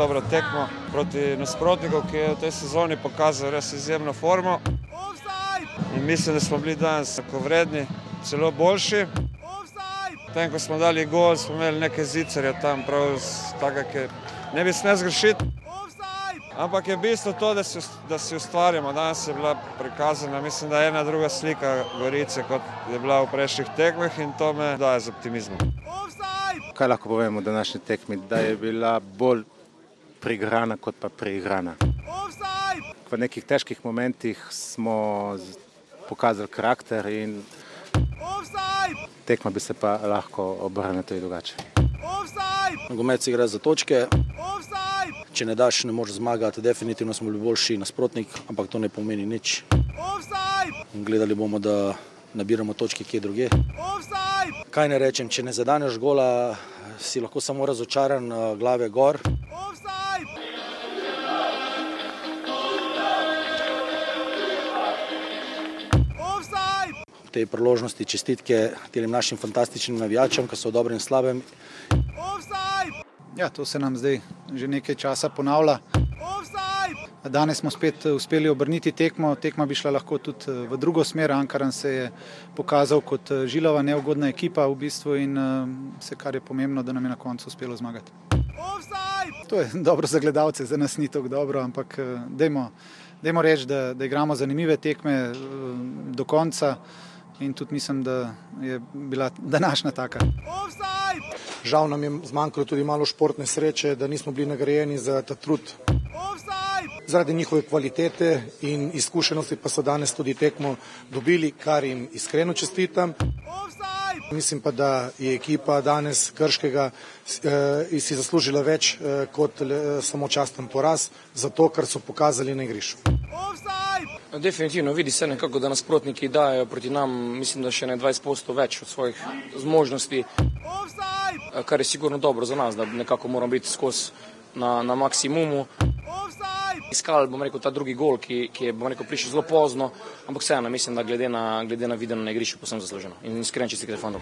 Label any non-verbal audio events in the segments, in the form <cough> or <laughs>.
Dobro tekmo proti nasprotniku, ki je v tej sezoni pokazal res izjemno formo. In mislim, da smo bili danes tako vredni, celo boljši. Potem, ko smo dali gol, smo imeli nekaj zicerja tam, prav tako, ki ne bi smel zgrešiti. Ampak je bistvo to, da si, da si ustvarjamo. Danes je bila prikazana, mislim, da je ena druga slika Gorice, kot je bila v prejšnjih tekmah in to me daje z optimizmom. Kaj lahko povemo o današnji tekmi? Da je bila bolj prigrana kot pa preigrana. V nekih težkih momentih smo pokazali karakter in tekma bi se pa lahko obrnila tudi drugače. Se igra za točke. Če ne daš, ne moreš zmagati. Definitivno smo bili boljši nasprotnik, ampak to ne pomeni nič. Gledali bomo, da nabiramo točke kje druge. Kaj ne rečem, če ne zadaneš gola, si lahko samo razočaran, eh, glave gor. V tej priložnosti čestitke tem našim fantastičnim navijačem, ki so v dobrem in slabem. Ja, to se nam zdaj že nekaj časa ponavlja. Danes smo spet eh, uspeli obrniti tekmo. Tekma bi šla lahko tudi eh, v drugo smer. Ankaran se je pokazal kot eh, žilava, neugodna ekipa v bistvu in vse, kar je pomembno, da nam je na koncu uspelo zmagati. To je <laughs> dobro za gledalce, za nas ni tako dobro, ampak dajmo, dajmo reči, da, da igramo zanimive tekme do konca in tudi mislim, da je bila današnja taka. Žal nam je zmanjkalo tudi malo športne sreče, da nismo bili nagrajeni za ta trud. Zaradi njihove kvalitete in izkušenosti pa so danes tudi tekmo dobili, kar jim iskreno čestitam. Mislim pa, da je ekipa danes Krškega eh, si zaslužila več eh, kot le, samo časten poraz, zato ker so pokazali na igrišču. Definitivno vidi se nekako, da nasprotniki dajo proti nam, mislim, da še ne 20% več od svojih zmožnosti, eh, kar je sigurno dobro za nas, da nekako moramo biti skozi na, na maksimumu. Iskali bomo rekel ta drugi gol, ki, ki je bomo rekel prišel zelo pozno, ampak vseeno mislim, da glede na, glede na videno na igrišču posebno zasluženo in iskren čestitke fandom.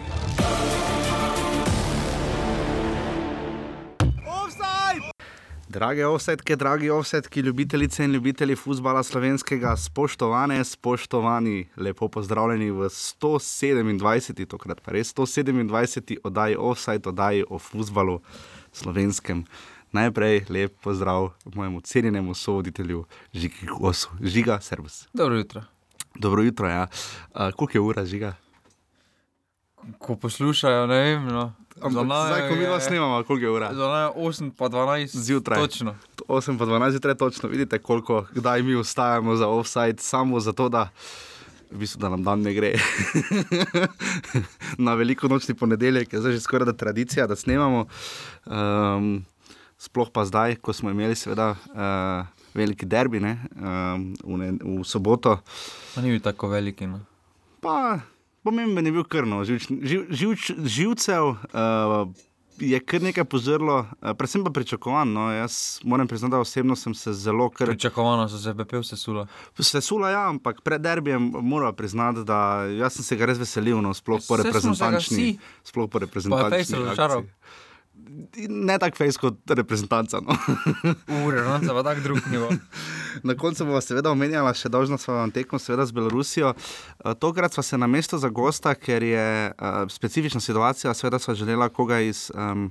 Drage ovsetke, dragi ovsetki, ljubitelice in ljubitelji futbola slovenskega, spoštovane, spoštovani, lepo pozdravljeni v 127. tokrat pa res 127. oddaji Offside, oddaji o futbalu slovenskem. Najprej lep pozdrav mojemu cenjenemu sovoditelju Žigi Kosu. Žiga, servus. Dobro jutro. Dobro jutro, ja. Uh, koliko je ura, Žiga? Ko poslušajo, ne vem. No. Ampak zdaj, ko mi vas snimamo, koliko je ura? Za nami 8 pa 12 Zjutraj. Točno. 8 pa 12 zjutraj, točno vidite, koliko kdaj mi vstajamo za offside, samo zato, da, v bistvu, da nam dan ne gre. <laughs> Na veliko nočni ponedeljek je zdaj že skoraj da tradicija, da snemamo. Um, sploh pa zdaj, ko smo imeli seveda uh, veliki derbi ne, um, v, ne, v soboto. Pa ni bil tako veliki. No. Pa pomemben je bil krno, živč, živ, živč, živcev. Uh, Je kar nekaj pozorilo, eh, predvsem pa pričakovano. No. Jaz moram priznati, da osebno sem se zelo kar. Pričakovano so se pepel sesula. Sesula, ja, ampak pred derbijem moram priznati, da sem se ga res veselil, no, sploh po reprezentančni. Sploh po Pa je reprezentančni. Fejs razočaral. Ne tako fejs kot reprezentanca. No. Ure, no, se pa tak drug nivo. <laughs> Na koncu bomo seveda omenjali še dolžno svojo tekmo, seveda z Belorusijo. Eh, Tokrat smo se na mesto za gosta, ker je uh, specifična situacija, seveda smo želeli koga iz um,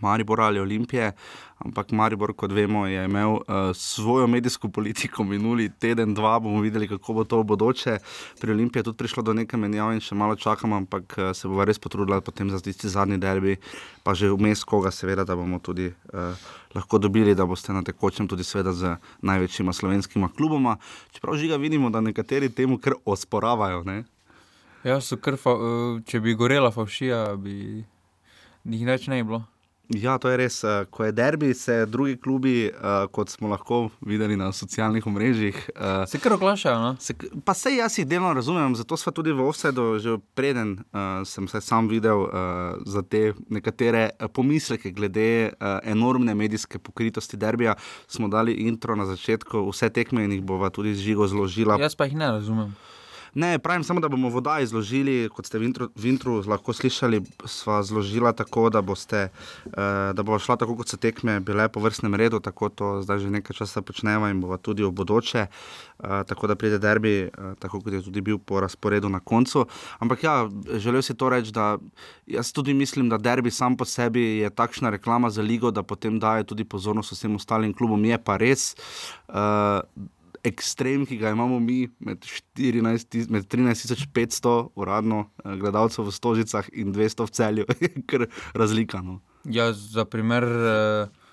Maribora ali Olimpije, ampak Maribor, kot vemo, je imel uh, svojo medijsko politiko minuli teden, dva, bomo videli, kako bo to v bodoče. Pri Olimpiji je tudi prišlo do neke menjave in še malo čakamo, ampak uh, se bo res potrudila potem za tisti zadnji derbi, pa že vmes koga, seveda, da bomo tudi uh, lahko dobili, da boste na tekočem tudi seveda z največjima slovenskima kluboma. Čeprav žiga vidimo, da nekateri temu kar osporavajo. Ne? Ja, so kar, fa, eh, če bi gorela favšija, bi jih več ne bi bilo. Ja, to je res. eh, Ko je derbi, se drugi klubi, eh, kot smo lahko videli na socialnih omrežjih, eh, Se kar oglašajo, no? Se, pa se jaz jih delno razumem, zato smo tudi v Offsetu že preden uh, sem se sam videl uh, za te nekatere pomisleke glede uh, enormne medijske pokritosti derbija. Smo dali intro na začetku, vse tekme in jih bova tudi z žigo zložila. Jaz pa jih ne razumem. Ne, pravim samo, da bomo voda izložili, kot ste v intru, v intru lahko slišali, sva zložila tako, da, boste, uh, da bo šla tako, kot se tekme, bile po vrstnem redu, tako to zdaj že nekaj časa počnemo in bo tudi v bodoče, uh, tako da pride derbi, uh, tako kot je tudi bil po razporedu na koncu. Ampak ja, želel si to reči, da jaz tudi mislim, da derbi sam po sebi je takšna reklama za ligo, da potem daje tudi pozornost vsem ostalim klubom. Je pa res. Uh, ekstrem, ki ga imamo mi, med, 14, med 13.500 uradno eh, gledalcev v Stožicah in 200 v celju, <laughs> je kar razlika. No. Ja, za primer, eh,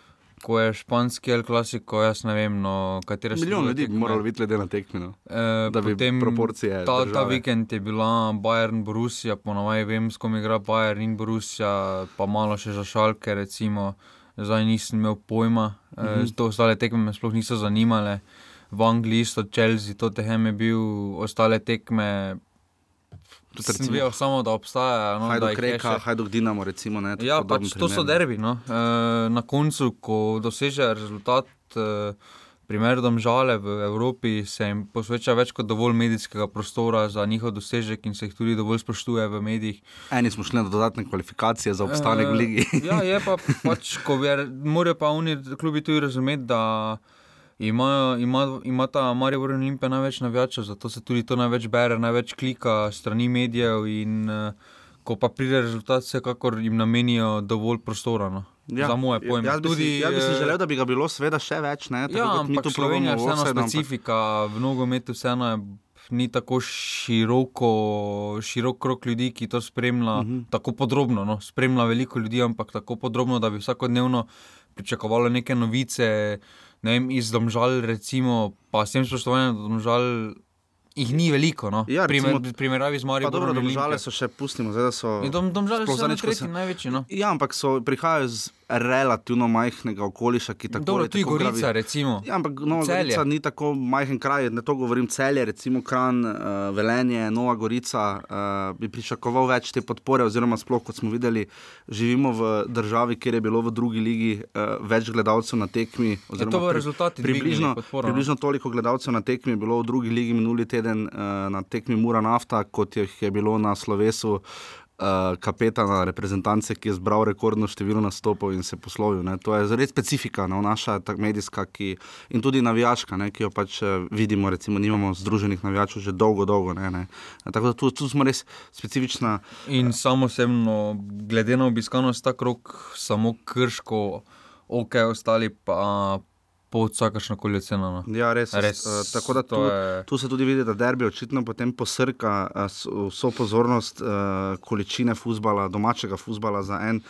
ko je španski El Clasico, jaz ne vem, no, katere so. Milijon ljudi bi moralo biti glede na tekmino. Eh, Da bi potem proporcije Ta, ta držale. vikend je bila Bayern, Borussia, ponovadi vem, s kom igra Bayern in Borussia, pa malo še za šalke, recimo. Zdaj nisem imel pojma, mm. -hmm. to ostale tekme me sploh niso zanimale. V Angliji isto Chelsea, Tottenham je bil, ostale tekme. Sem vedel samo, da obstajajo. No, Hajduk je reka, še. hajduk Dinamo, recimo. Ne, Ja, pač to so primer. derbi. No. E, na koncu, ko dosežejo rezultat, e, primer domžale v Evropi, se jim posveča več kot dovolj medijskega prostora za njihov dosežek in se jih tudi dovolj spoštuje v medijih. Eni smo šli na dodatne kvalifikacije za obstanek v ligi. E, ja, je pa <laughs> pač, ko ver, morajo pa oni klubi tudi razumeti, da imajo, ima, ima ta Maribor in Olimpija največ navijačev, zato se tudi to največ bere, največ klika strani medijev in uh, ko pa pride rezultat, vsekakor jim namenijo dovolj prostora. No. Ja, za moje pojme. Jaz bi, Tudi, si, jaz bi si eh, želel, da bi ga bilo seveda še več. Ne, tako Ja, ampak Slovenija je vseeno ampak- specifika, v nogometu vseeno je. Ni tako široko, širok krok ljudi, ki to spremlja uh Mhm. -huh. tako podrobno. No. Spremlja veliko ljudi, ampak tako podrobno, da bi vsakodnevno pričakovalo neke novice ne vem, iz domžal, recimo, pa s tem spoštovanjem, da domžal jih ni veliko. No. Ja, recimo- Primer, primerjavi z Marijo. dobro, domžale so še, pustimo, zdaj da so. Dom, domžale so zadnjič, ko tretji se- največji. No. Ja, ampak so, prihajajo iz relativno majhnega okoliša, ki tako Dobro, tudi tako gravi- Gorica, recimo. Ja, ampak Nova Celje. Gorica ni tako majhen kraj, ne to govorim celje, recimo Kran, uh, Velenje, Nova Gorica, uh, bi pričakoval več te podpore, oziroma sploh kot smo videli, živimo v državi, kjer je bilo v drugi ligi uh, več gledalcev na tekmi. oziroma to bojo pri- rezultati približno, no. približno toliko gledalcev na tekmi je bilo v drugi ligi minuli teden uh, na tekmi Mura Nafta, kot jih je bilo na slovesu. Uh, kapetana reprezentance, ki je zbral rekordno število nastopov in se poslovil. Ne. To je res specifika, no, naša medijska ki, in tudi navijaška, ne, ki jo pač eh, vidimo. Recimo, nimamo združenih navijačev že dolgo, dolgo. Ne, ne. Tako da tu, tu smo res specifična. In samo osebno, glede na obiskanost ta krok, samo krško, ok, ostali pa pod vsakršno koli oceno. No. Ja, res. Res, uh, tako da to tu, je- tu se tudi vidi, da derbi očitno potem posrka uh, vso pozornost uh, količine fusbala, domačega fusbala za en.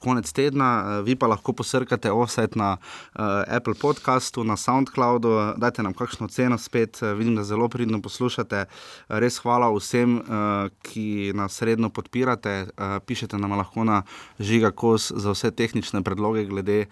Konec tedna, eh, vi pa lahko posrkate offset na uh, Apple podcastu, na SoundCloudu, dajte nam kakšno ceno spet, eh, vidim, da zelo pridno poslušate. Res hvala vsem, uh, ki nas redno podpirate. Uh, pišete nam lahko na žiga kos za vse tehnične predloge glede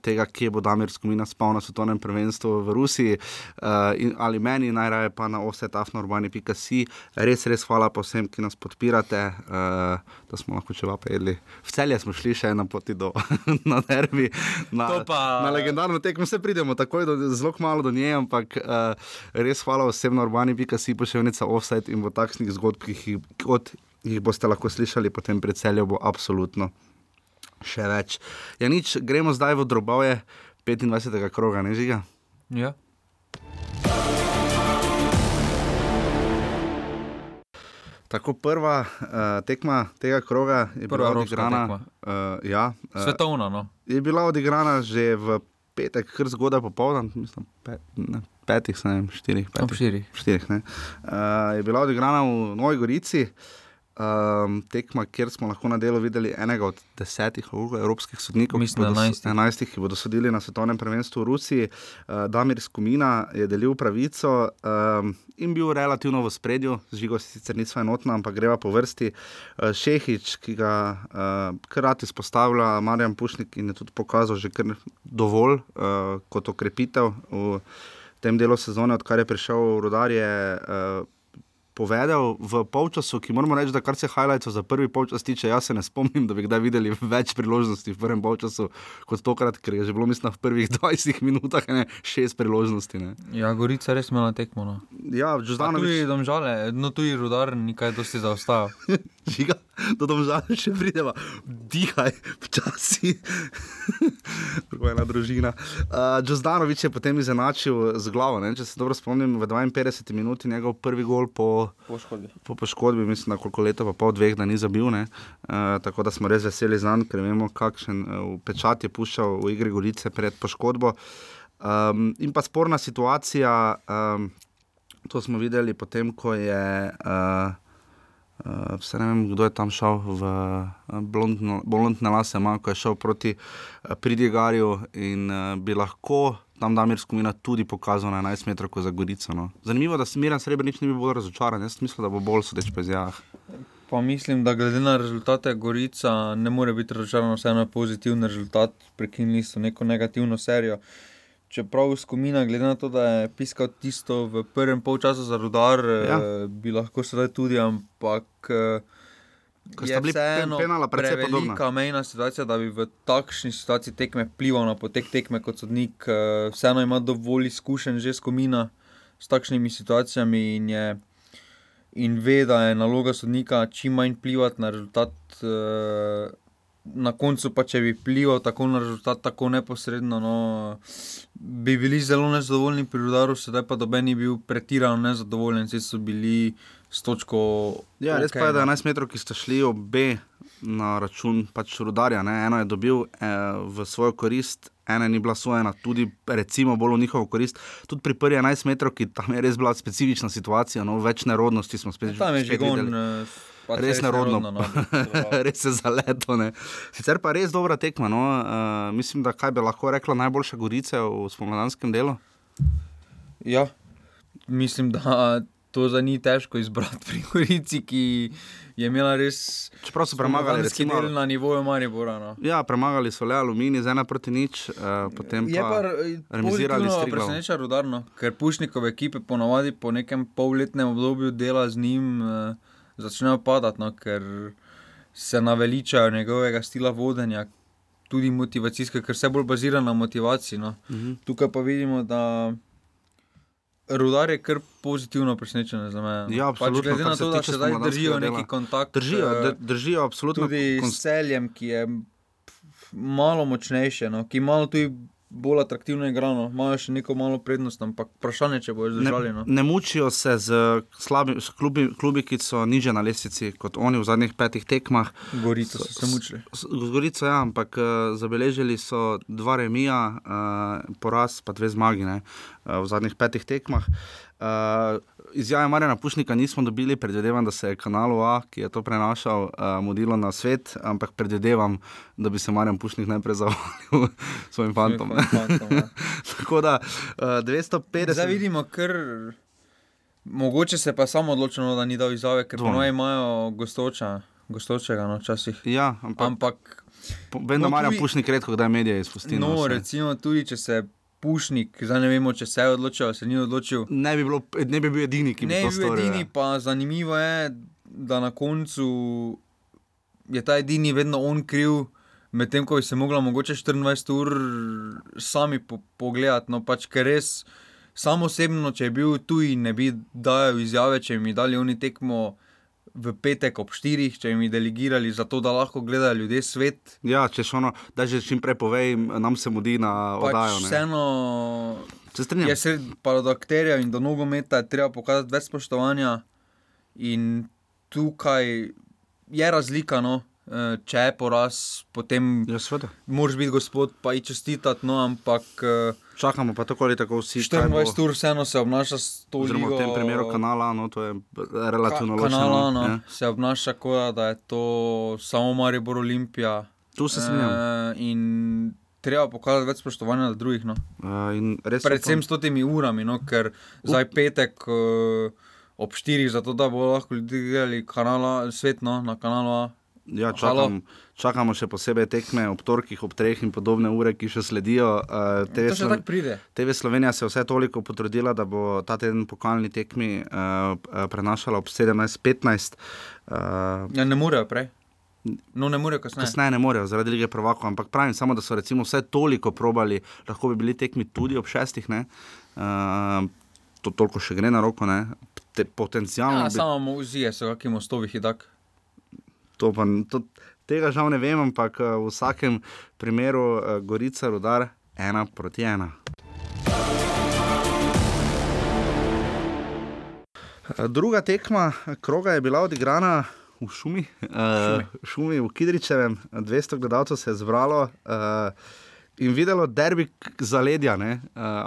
tega, kje bo Damir Skomina spal na svetovnem prvenstvu v Rusiji uh, in, ali meni, najraje pa na offsetafnorbani.si. Res, res hvala pa vsem, ki nas podpirate, uh, da smo lahko čeva jedli. V celje smo šli še na poti do <laughs> na derbi, na, pa- na legendarno tekmo, vse pridemo takoj, do, zelo malo do nje, ampak uh, res hvala vsem na urbani.si, pošiljnica offset in bo takšnih zgodb, ki jih, kot jih boste lahko slišali, potem pred celjo bo absolutno še več. Ja, nič, gremo zdaj v drobove 25. kroga, ne žiga. Ja. Tako prva uh, tekma tega kroga je Prva bila odigrana. tekma. Uh, ja, uh, Svetovna, no. je bila odigrana že v petek, kar zgodaj popoldan, mislim, pet, ne, petih, ne vem, štirih, petih. štirih. štirih ne. uh, je bila odigrana v Novi Gorici. Um, tekma, kjer smo lahko na delu videli enega od desetih evropskih sodnikov, Mislim, ki bodo, enajstih. enajstih, ki bodo sodili na svetovnem prvenstvu v Rusiji. Uh, Damir Skomina je delil pravico um, in bil relativno v spredju, žigo sicer nismo enotna, ampak greva po vrsti. Uh, Šehič, ki ga uh, kar rad izpostavlja, Marjan Pušnik in je tudi pokazal že kar dovolj uh, kot okrepitev v tem delu sezone, odkar je prišel v Rudarje. Uh, povedal v polčasu, ki moramo reči, da kar se highlightsov za prvi polčas tiče, jaz se ne spomnim, da bi kdaj videli več priložnosti v prvem polčasu kot tokrat, ker je že bilo, mislim, v prvih <laughs> 20 minutah ne, šest priložnosti. Ne. Ja, Gorica res imela tekmo. No. Ja, Pa Žuzdanovič. Tudi domžale, no tudi rudar, nekaj dosti zaostaja. <laughs> Žiga, do domžal še prideva, dihaj, počasi. <laughs> Je ena družina. Uh, Džozdanovič je potem izenačil z glavo. Ne? Če se dobro spomnim, v 52 minuti njegov prvi gol po, Poškodbi. po poškodbi, mislim, na koliko leta, pa pol dveh, da ni zabil. Uh, tako da smo res veseli za njega, ker vemo, kakšen uh, pečat je puščal v igri Gorice pred poškodbo. Um, in pa sporna situacija, um, to smo videli potem, ko je. Uh, Uh, vse ne vem, kdo je tam šel v blondne lase, ima, ko je šel proti uh, Pridigarju in uh, bi lahko tam Damir Skomina tudi pokazal na 11 metrov za Gorico. No. Zanimivo, da Smiren Srebrenic ni bil bolj razočaran, jaz mislim, da bo bolj sodeč po izjavah. Pa mislim, da glede na rezultate Gorica ne more biti razočarana, vseeno je pozitiven rezultat, prekinili so neko negativno serijo. Čeprav skomina, glede na to, da je piskal tisto v prvem polčasu za rudar, Ja. ja. bi lahko sedaj tudi, ampak eh, Ko sta bili vseeno prevelika mejna situacija, da bi v takšni situaciji tekme vplival na potek tekme kot sodnik. eh, Vseeno ima dovolj izkušenj že skomina s takšnimi situacijami in je in ve, da je naloga sodnika čim manj vplivati na rezultat. eh, Na koncu pa, če bi vplival tako na rezultat, tako neposredno, no, bi bili zelo nezadovoljni pri udaru, sedaj pa doben ni bil pretirano nezadovoljen, vsi so bili s točko. Ja, res okej, pa je, da no. 11 metrov, ki sta šli obe na račun pač rudarja, ne? eno je dobil eh, v svojo korist. Ena ni bila sojena, tudi recimo bolj v njihovo korist. Tudi pri prvi 11 metrov, ki tam je res bila specifična situacija, no, več nerodnosti smo spet, je že videli. eh, pač Res nerodno. no, <laughs> deloval. res se zaleto. Ne. Sicer pa res dobra tekma. No. Uh, mislim, da kaj bi lahko rekla najboljša Gorica v spomladanskem delu. Ja, mislim, da to za ni težko izbrati pri Gorici, ki je imela res. Čeprav so premagali, recimo, na nivoju Maribora. No. Ja, premagali so le aluminij z ena proti nič, uh, potem Je pa, pa remizirali s Triglavom. preseneča rudarno, ker pušnikove ekipe ponavadi po nekem polletnem obdobju dela z njim eh, začnejo padati, no, ker se naveličajo njegovega stila vodenja, tudi motivacijske, ker vse bolj bazira na motivaciji. No. Mhm. Tukaj pa vidimo, da rudar je kar pozitivno presenečen za me. Ja, absolutno, Pač glede na se to, da še zdaj držijo dela. neki kontakt. Držijo, eh, držijo absolutno. tudi s celjem, ki je malo močnejše, no, ki malo tudi bolj atraktivno igrano, imajo še neko malo prednost, ampak vprašanje, če bojo zdržali. No. Ne, ne mučijo se z, slabi, s klubi, klubi, ki so niže na lestvici kot oni v zadnjih petih tekmah. Gorico so se mučili. S- Z Gorico, ja, ampak uh, zabeležili so dva remija, uh, poraz pa dve zmagi ne, uh, v zadnjih petih tekmah. Uh, izjave Marjana Pušnika nismo dobili, predvidevam, da se je kanalu A, ki je to prenašal, uh, mudilo na svet, ampak predvidevam, da bi se Marjan Pušnik najprej zahvalil <laughs> svojim fantom. fantom, ja. <laughs> Tako da uh, 250. Zdaj vidimo, ker mogoče se pa samo odločilo, da ni dal izjave, ker ponovaj imajo gostoča, gostočega no, včasih. Ja, ampak, Ampak vem, da no, Marjan tudi- Pušnik redko kdaj medije izpusti. no, saj. recimo tudi, če se Pušnik, zdaj ne vemo, če se je odločil ali se ni odločil. Ne bi, bilo, ne bi bil edini, ki bi Ne to bi bil storil. edini, ja. pa zanimivo je, da na koncu je ta edini vedno on kriv, medtem ko bi se mogla mogoče 24 ur sami po pogledati. No, pač ker res, samo osebno, če je bil tu in ne bi dajal izjave, če bi mi dali oni tekmo v petek ob 4, če mi delegirali za to, da lahko gledajo ljudje svet. Ja, če še ono, da že čim prej povej, nam se mudi na Pač oddajo. ne. vseeno Se strinjam. je sred, pa do akterjev in do nogometa je treba pokazati več spoštovanja. In tukaj je razlika, no. Eh, če je poraz, potem Ja, seveda. moraš biti gospod, pa ji čestitati, no, ampak eh, Čakamo pa tako ali tako vsi. kaj bo- 24 ur vseeno se obnaša s to ligo. v tem primeru kanala, no, to je relativno Ka- ločeno. kanala, no, ja. se obnaša kot da je to samo Maribor Olimpija. Tu se strinjam. Eh, in treba pokazati več spoštovanja do drugih. No. Uh, Predvsem s temi urami, no, ker zdaj petek uh, ob 4, zato da bodo lahko ljudje gledali kanala, svet no, na kanalu A Ja, čakam, čakamo še posebej tekme ob torkih, ob treh in podobne ure, ki še sledijo. Uh, TV, še tako pride. TV Slovenija se je vse toliko potrudila, da bo ta teden pokalni tekmi uh, prenašala ob 17:15. Uh, ja, ne morejo prej. No, ne morejo kasneje. Kasneje ne morejo, zaradi lige prvakov, ampak pravim samo, da so recimo vse toliko probali, lahko bi bili tekmi tudi ob šestih. Uh, to toliko še gre na roko, ne? Te, potencialno. Ja, bi... Samo uzije so, kakšni mostovih je tak. To pa, to, tega žal ne vem, ampak uh, v vsakem primeru uh, Gorica rodar ena proti ena. Druga tekma kroga je bila odigrana v šumi, uh, šumi v Kidričevem, 200 gledalcev se je zbralo. Uh, In videlo derbi za ledja, uh,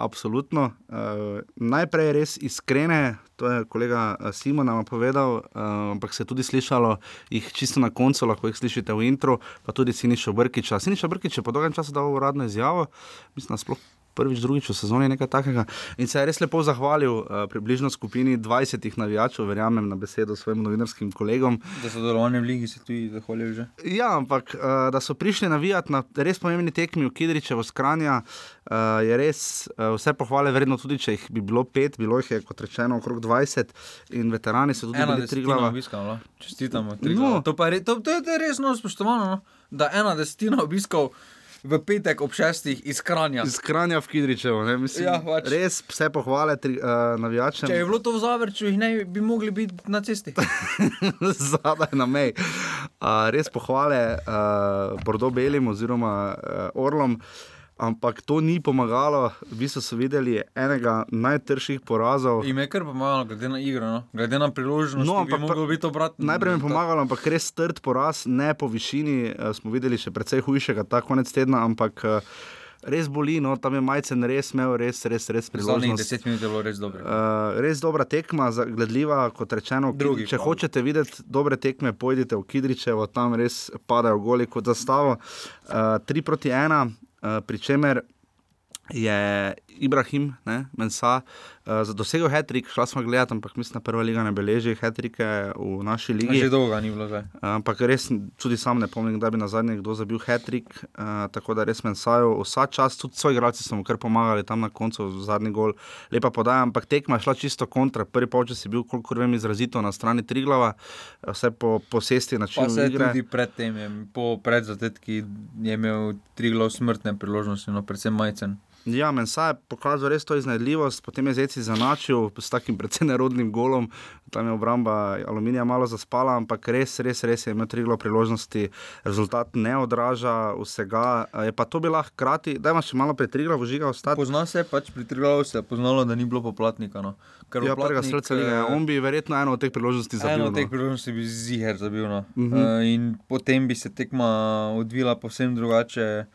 absolutno. Uh, najprej res iskrene, to je kolega Simon nam povedal, uh, ampak se je tudi slišalo jih čisto na koncu, lahko jih slišite v intro, pa tudi Siniša Brkiča. Siniša Brkič je po dolgem času dal uradno izjavo, mislim, sploh prvič, drugič v sezoni nekaj takega. In se je res lepo zahvalil uh, približno skupini 20 navijačev, verjamem na besedo svojim novinarskim kolegom. Da so delovali v Ligi, se tudi zahvalil že. Ja, ampak uh, da so prišli navijati na res pomembni tekmi v Kidričevo skranja, uh, je res uh, vse pohvale vredno, tudi če jih bi bilo pet, bilo jih je kot rečeno okrog 20 in veterani so tudi bili tri glava. Obiskal, Čestitamo. No. To, je, to, to je res no, spoštovano, no? da ena desetina obiskal v petek ob šestih iz Kranja. Iz Kranja v Kidričevo, ne mislim. Ja, pač. Res vse pohvale tri, uh, navijačem. Če je bilo to v Zavrču, jih ne bi mogli biti na cesti. <laughs> Zadaj na mej. Uh, res pohvale uh, Bordo Belim oziroma uh, Orlom. Uh, ampak to ni pomagalo. Vi ste videli enega najtrših porazov. In me je kar pomagalo, glede na igro, no? glede na priložnost. No, ampak, bi najprej mi je pomagalo, ampak res trd poraz, ne po višini. Uh, smo videli še precej hujšega ta konec tedna, ampak. Uh, Res boli, no, tam je majcen res imel, res, res, res priložnost. 10 minut je bilo res dobro. Uh, res dobra tekma, gledljiva, kot rečeno. Drugi, če hočete videti dobre tekme, pojdite v Kidričevo, tam res padajo goli kot zastavo. 3 uh, proti 1, Eh, pri čemer je Ibrahim, ne, Mensa, uh, dosegel Hetrik, šla smo gledati, ampak mislim, da prva liga ne beleži Hetrike v naši ligi. Že dolgo ni bilo zdaj. Uh, ampak res tudi sam ne pomnim, da bi na zadnje kdo zabil Hetrik, uh, tako da res Mensaju vsa čas, tudi svoji igralci so mu kar pomagali tam na koncu, zadnji gol, lepa podaja, ampak tekma je šla čisto kontra. Prvi polčas je bil, kolikor vem, izrazito na strani Triglava, vse po posesti načinu igre. Tudi predtem, po predzatetki je imel Triglav smrtne priložnosti, no predvsem majcen. Ja, Mensa je pokazal res to iznajdljivost, potem je Zeci zanačil s takim predvsem nerodnim golom, tam je obramba aluminija malo zaspala, ampak res, res, res je imel tri glo priložnosti, rezultat ne odraža vsega. Je pa to bila hkrati, da imaš malo pri tri glo vžiga ostati. Pozna se pač pri tri glo, se je poznalo, da ni bilo poplatnika. No. Ja, prvega srca lige. Eh, On bi verjetno eno od teh priložnosti zabil. Eno od teh no. priložnosti bi ziger zabil. No. Uh -huh. uh, in potem bi se tekma odvila povsem drugače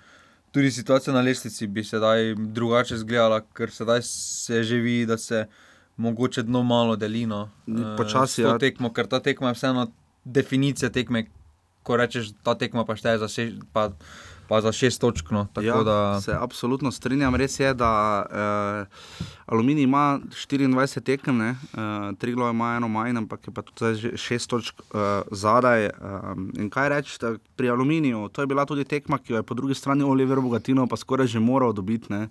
tudi situacija na lestvici bi se zdaj drugače izgledala, ker sedaj se že vidi, da se mogoče dno malo delino. Eh, počasi. Ja. Tekmo, ker ta tekma je vseeno definicija tekme, ko rečeš, ta tekma pa šteje za vse pa za šest točk. No, ja, da... Se absolutno strinjam. Res je, da uh, Aluminij ima 24 tekem, uh, tri glave ima eno manj, ampak je pa tudi šest točk uh, zadaj. Um, in kaj reči pri Aluminiju? To je bila tudi tekma, ki jo je po drugi strani Oliver Bogatino pa skoraj že moral dobiti, uh,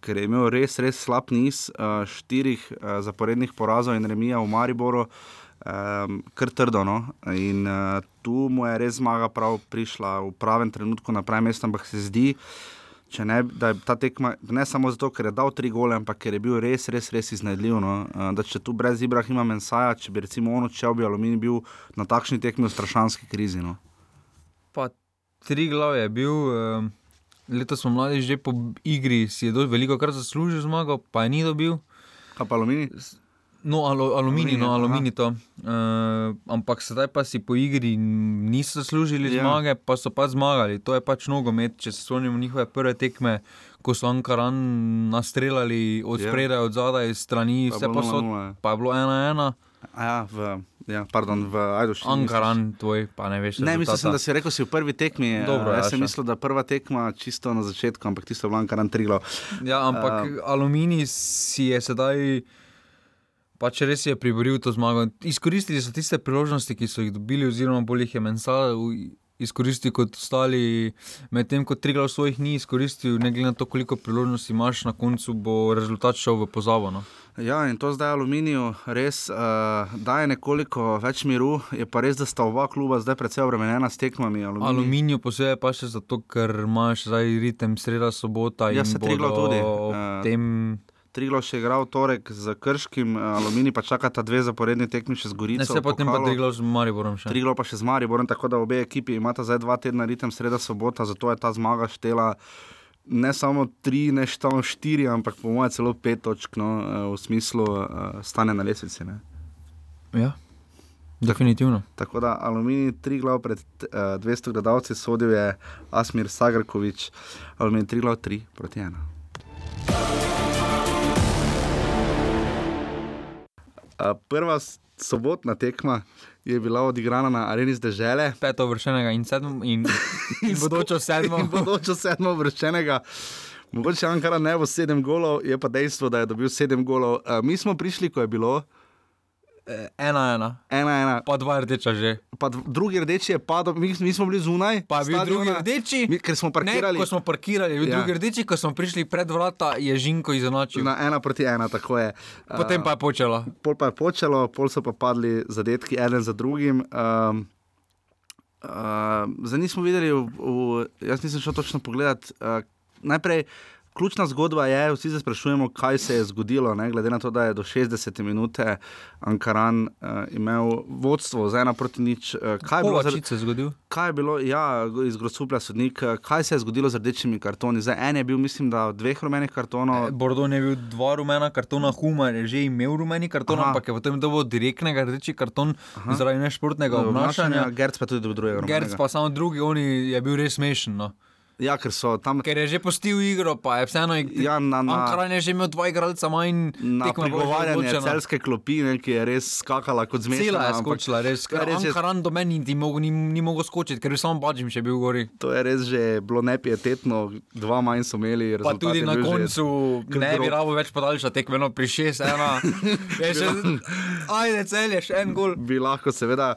ker je imel res, res slab niz uh, štirih uh, zaporednih porazov in remija v Mariboru um, kar trdo. No? In uh, tu mu je res zmaga prav prišla v pravem trenutku na pravem mestu, ampak se zdi. Ne, da je ta tekma ne samo zato, ker je dal tri gole, ampak ker je bil res, res, res iznajdljiv. No? Da če tu brez Ibrahima Mensaja, če bi recimo on odšel, bi Aluminij bil na takšni tekmi v strašanski krizi. No? Pa tri glave je bil, um, letos smo mladi že po igri, si je veliko kar zaslužil zmago, pa je ni dobil. Kaj pa Aluminij? No, alu, aluminij, no, aluminij to. Uh, ampak sedaj pa si po igri niso zaslužili ja. zmage, pa so pa zmagali. To je pač nogomet. Če se spomnimo njihove prve tekme, ko so Ankaran nastreljali od ja. spredaj, od zadaj, strani, pa vse posod, pa je bilo ena ena. Ja, v, ja, pardon, v Ajdušu. Ankaran, tvoj, pa ne veš. Ne, mislim, da si rekel, si v prvi tekmi. Dobro, jaz sem mislil, da prva tekma čisto na začetku, ampak tisto bilo Ankaran trilo. Ja, ampak uh, aluminij si je sedaj pač res je priboril to zmago. Izkoristili so tiste priložnosti, ki so jih dobili, oziroma bolj jih je Mensal izkoristil kot ostali, medtem ko Triglav svojih ni izkoristil, ne glede na to, koliko priložnosti imaš, na koncu bo rezultat šel v pozabo. No? Ja, in to zdaj aluminiju res uh, daje nekoliko več miru. Je pa res, da sta oba kluba zdaj precej obremenjena s tekmami. Aluminij, aluminij posebej pa še zato, ker imaš zdaj ritem sreda sobota ja, se Triglav tudi. Uh, tem... Triglo še igral torek z Krškim, Alumini pa čakata dve zaporedni tekmi še z Gorico. Ne, se potem pa Triglo z Mariborom še. Triglo pa še z Mariborom, tako da obe ekipi imata zdaj dva tedna ritem sreda sobota, zato je ta zmaga štela ne samo tri, ne samo štiri, ampak po mojem celo pet točk no, v smislu uh, stane na lesvici. Ne. Ja. Definitivno. Tako da Alumini, tri glav pred uh, 200 gledalci, sodil je Asmir Sagrkovič, Alumini, tri glav, tri proti ena. Prva sobotna tekma je bila odigrana na areni zdržele. Peto vršenega in sedmo, in, in <laughs> bodočo sedmo. In bodočo sedmo vršenega. Mogoče Ankara ne bo sedem golov, je pa dejstvo, da je dobil sedem golov. Uh, mi smo prišli, ko je bilo. Ena, ena. ena, ena. Pa dva rdeča že. Pa drugi rdeči je padel, mi, mi smo bili zunaj. Pa je bil drugi rdeči. Mi, ker smo parkirali. Ne, ko smo parkirali, je bil ja. drugi rdeči, ko smo prišli pred vrata, je žinko izenačil. Na ena proti ena, tako je. Potem pa je počelo. Pol pa je počelo, pol so pa padli zadetki, eden za drugim. Um, uh, zdaj nismo videli, v, v, jaz nisem šel točno pogledat. Uh, najprej. Ključna zgodba je, vsi se sprašujemo, kaj se je zgodilo. Ne? Glede na to, da je do 60 minut Ankaran uh, imel vodstvo z ena proti nič. Uh, kaj, je bilo, zar... kaj je bilo, ja, iz Grosuplja sodnik, kaj se je zgodilo z rdečimi kartoni? Zdaj, en je bil, mislim, da dveh rumenih kartonov. E, Bordon je bil dva rumena kartona, Humar je že imel rumeni karton, Aha. ampak je potem dobil direktnega rdeči karton Aha. zaradi nešportnega obnašanja. Gerc pa tudi drugega. Gerc pa samo drugi, on je bil res smešen. No. Ja, ker, tam... ker je že postil igro, pa je vseeno. Ja, na Ankara je že imel dva igralca manj. Na pregovarjanje celske klopine, ki je res skakala kot zmeda. Cela je skočila, res. Ankaran do meni ni, ni, ni mogel skočiti, ker je samo Bađim še bil gori. To je res že bilo nepietetno, dva manj so imeli. Pa tudi na koncu ne bi rabo več podaljšati tekmeno pri 6-1. <laughs> Ajde, cel je še en gol. Bi lahko seveda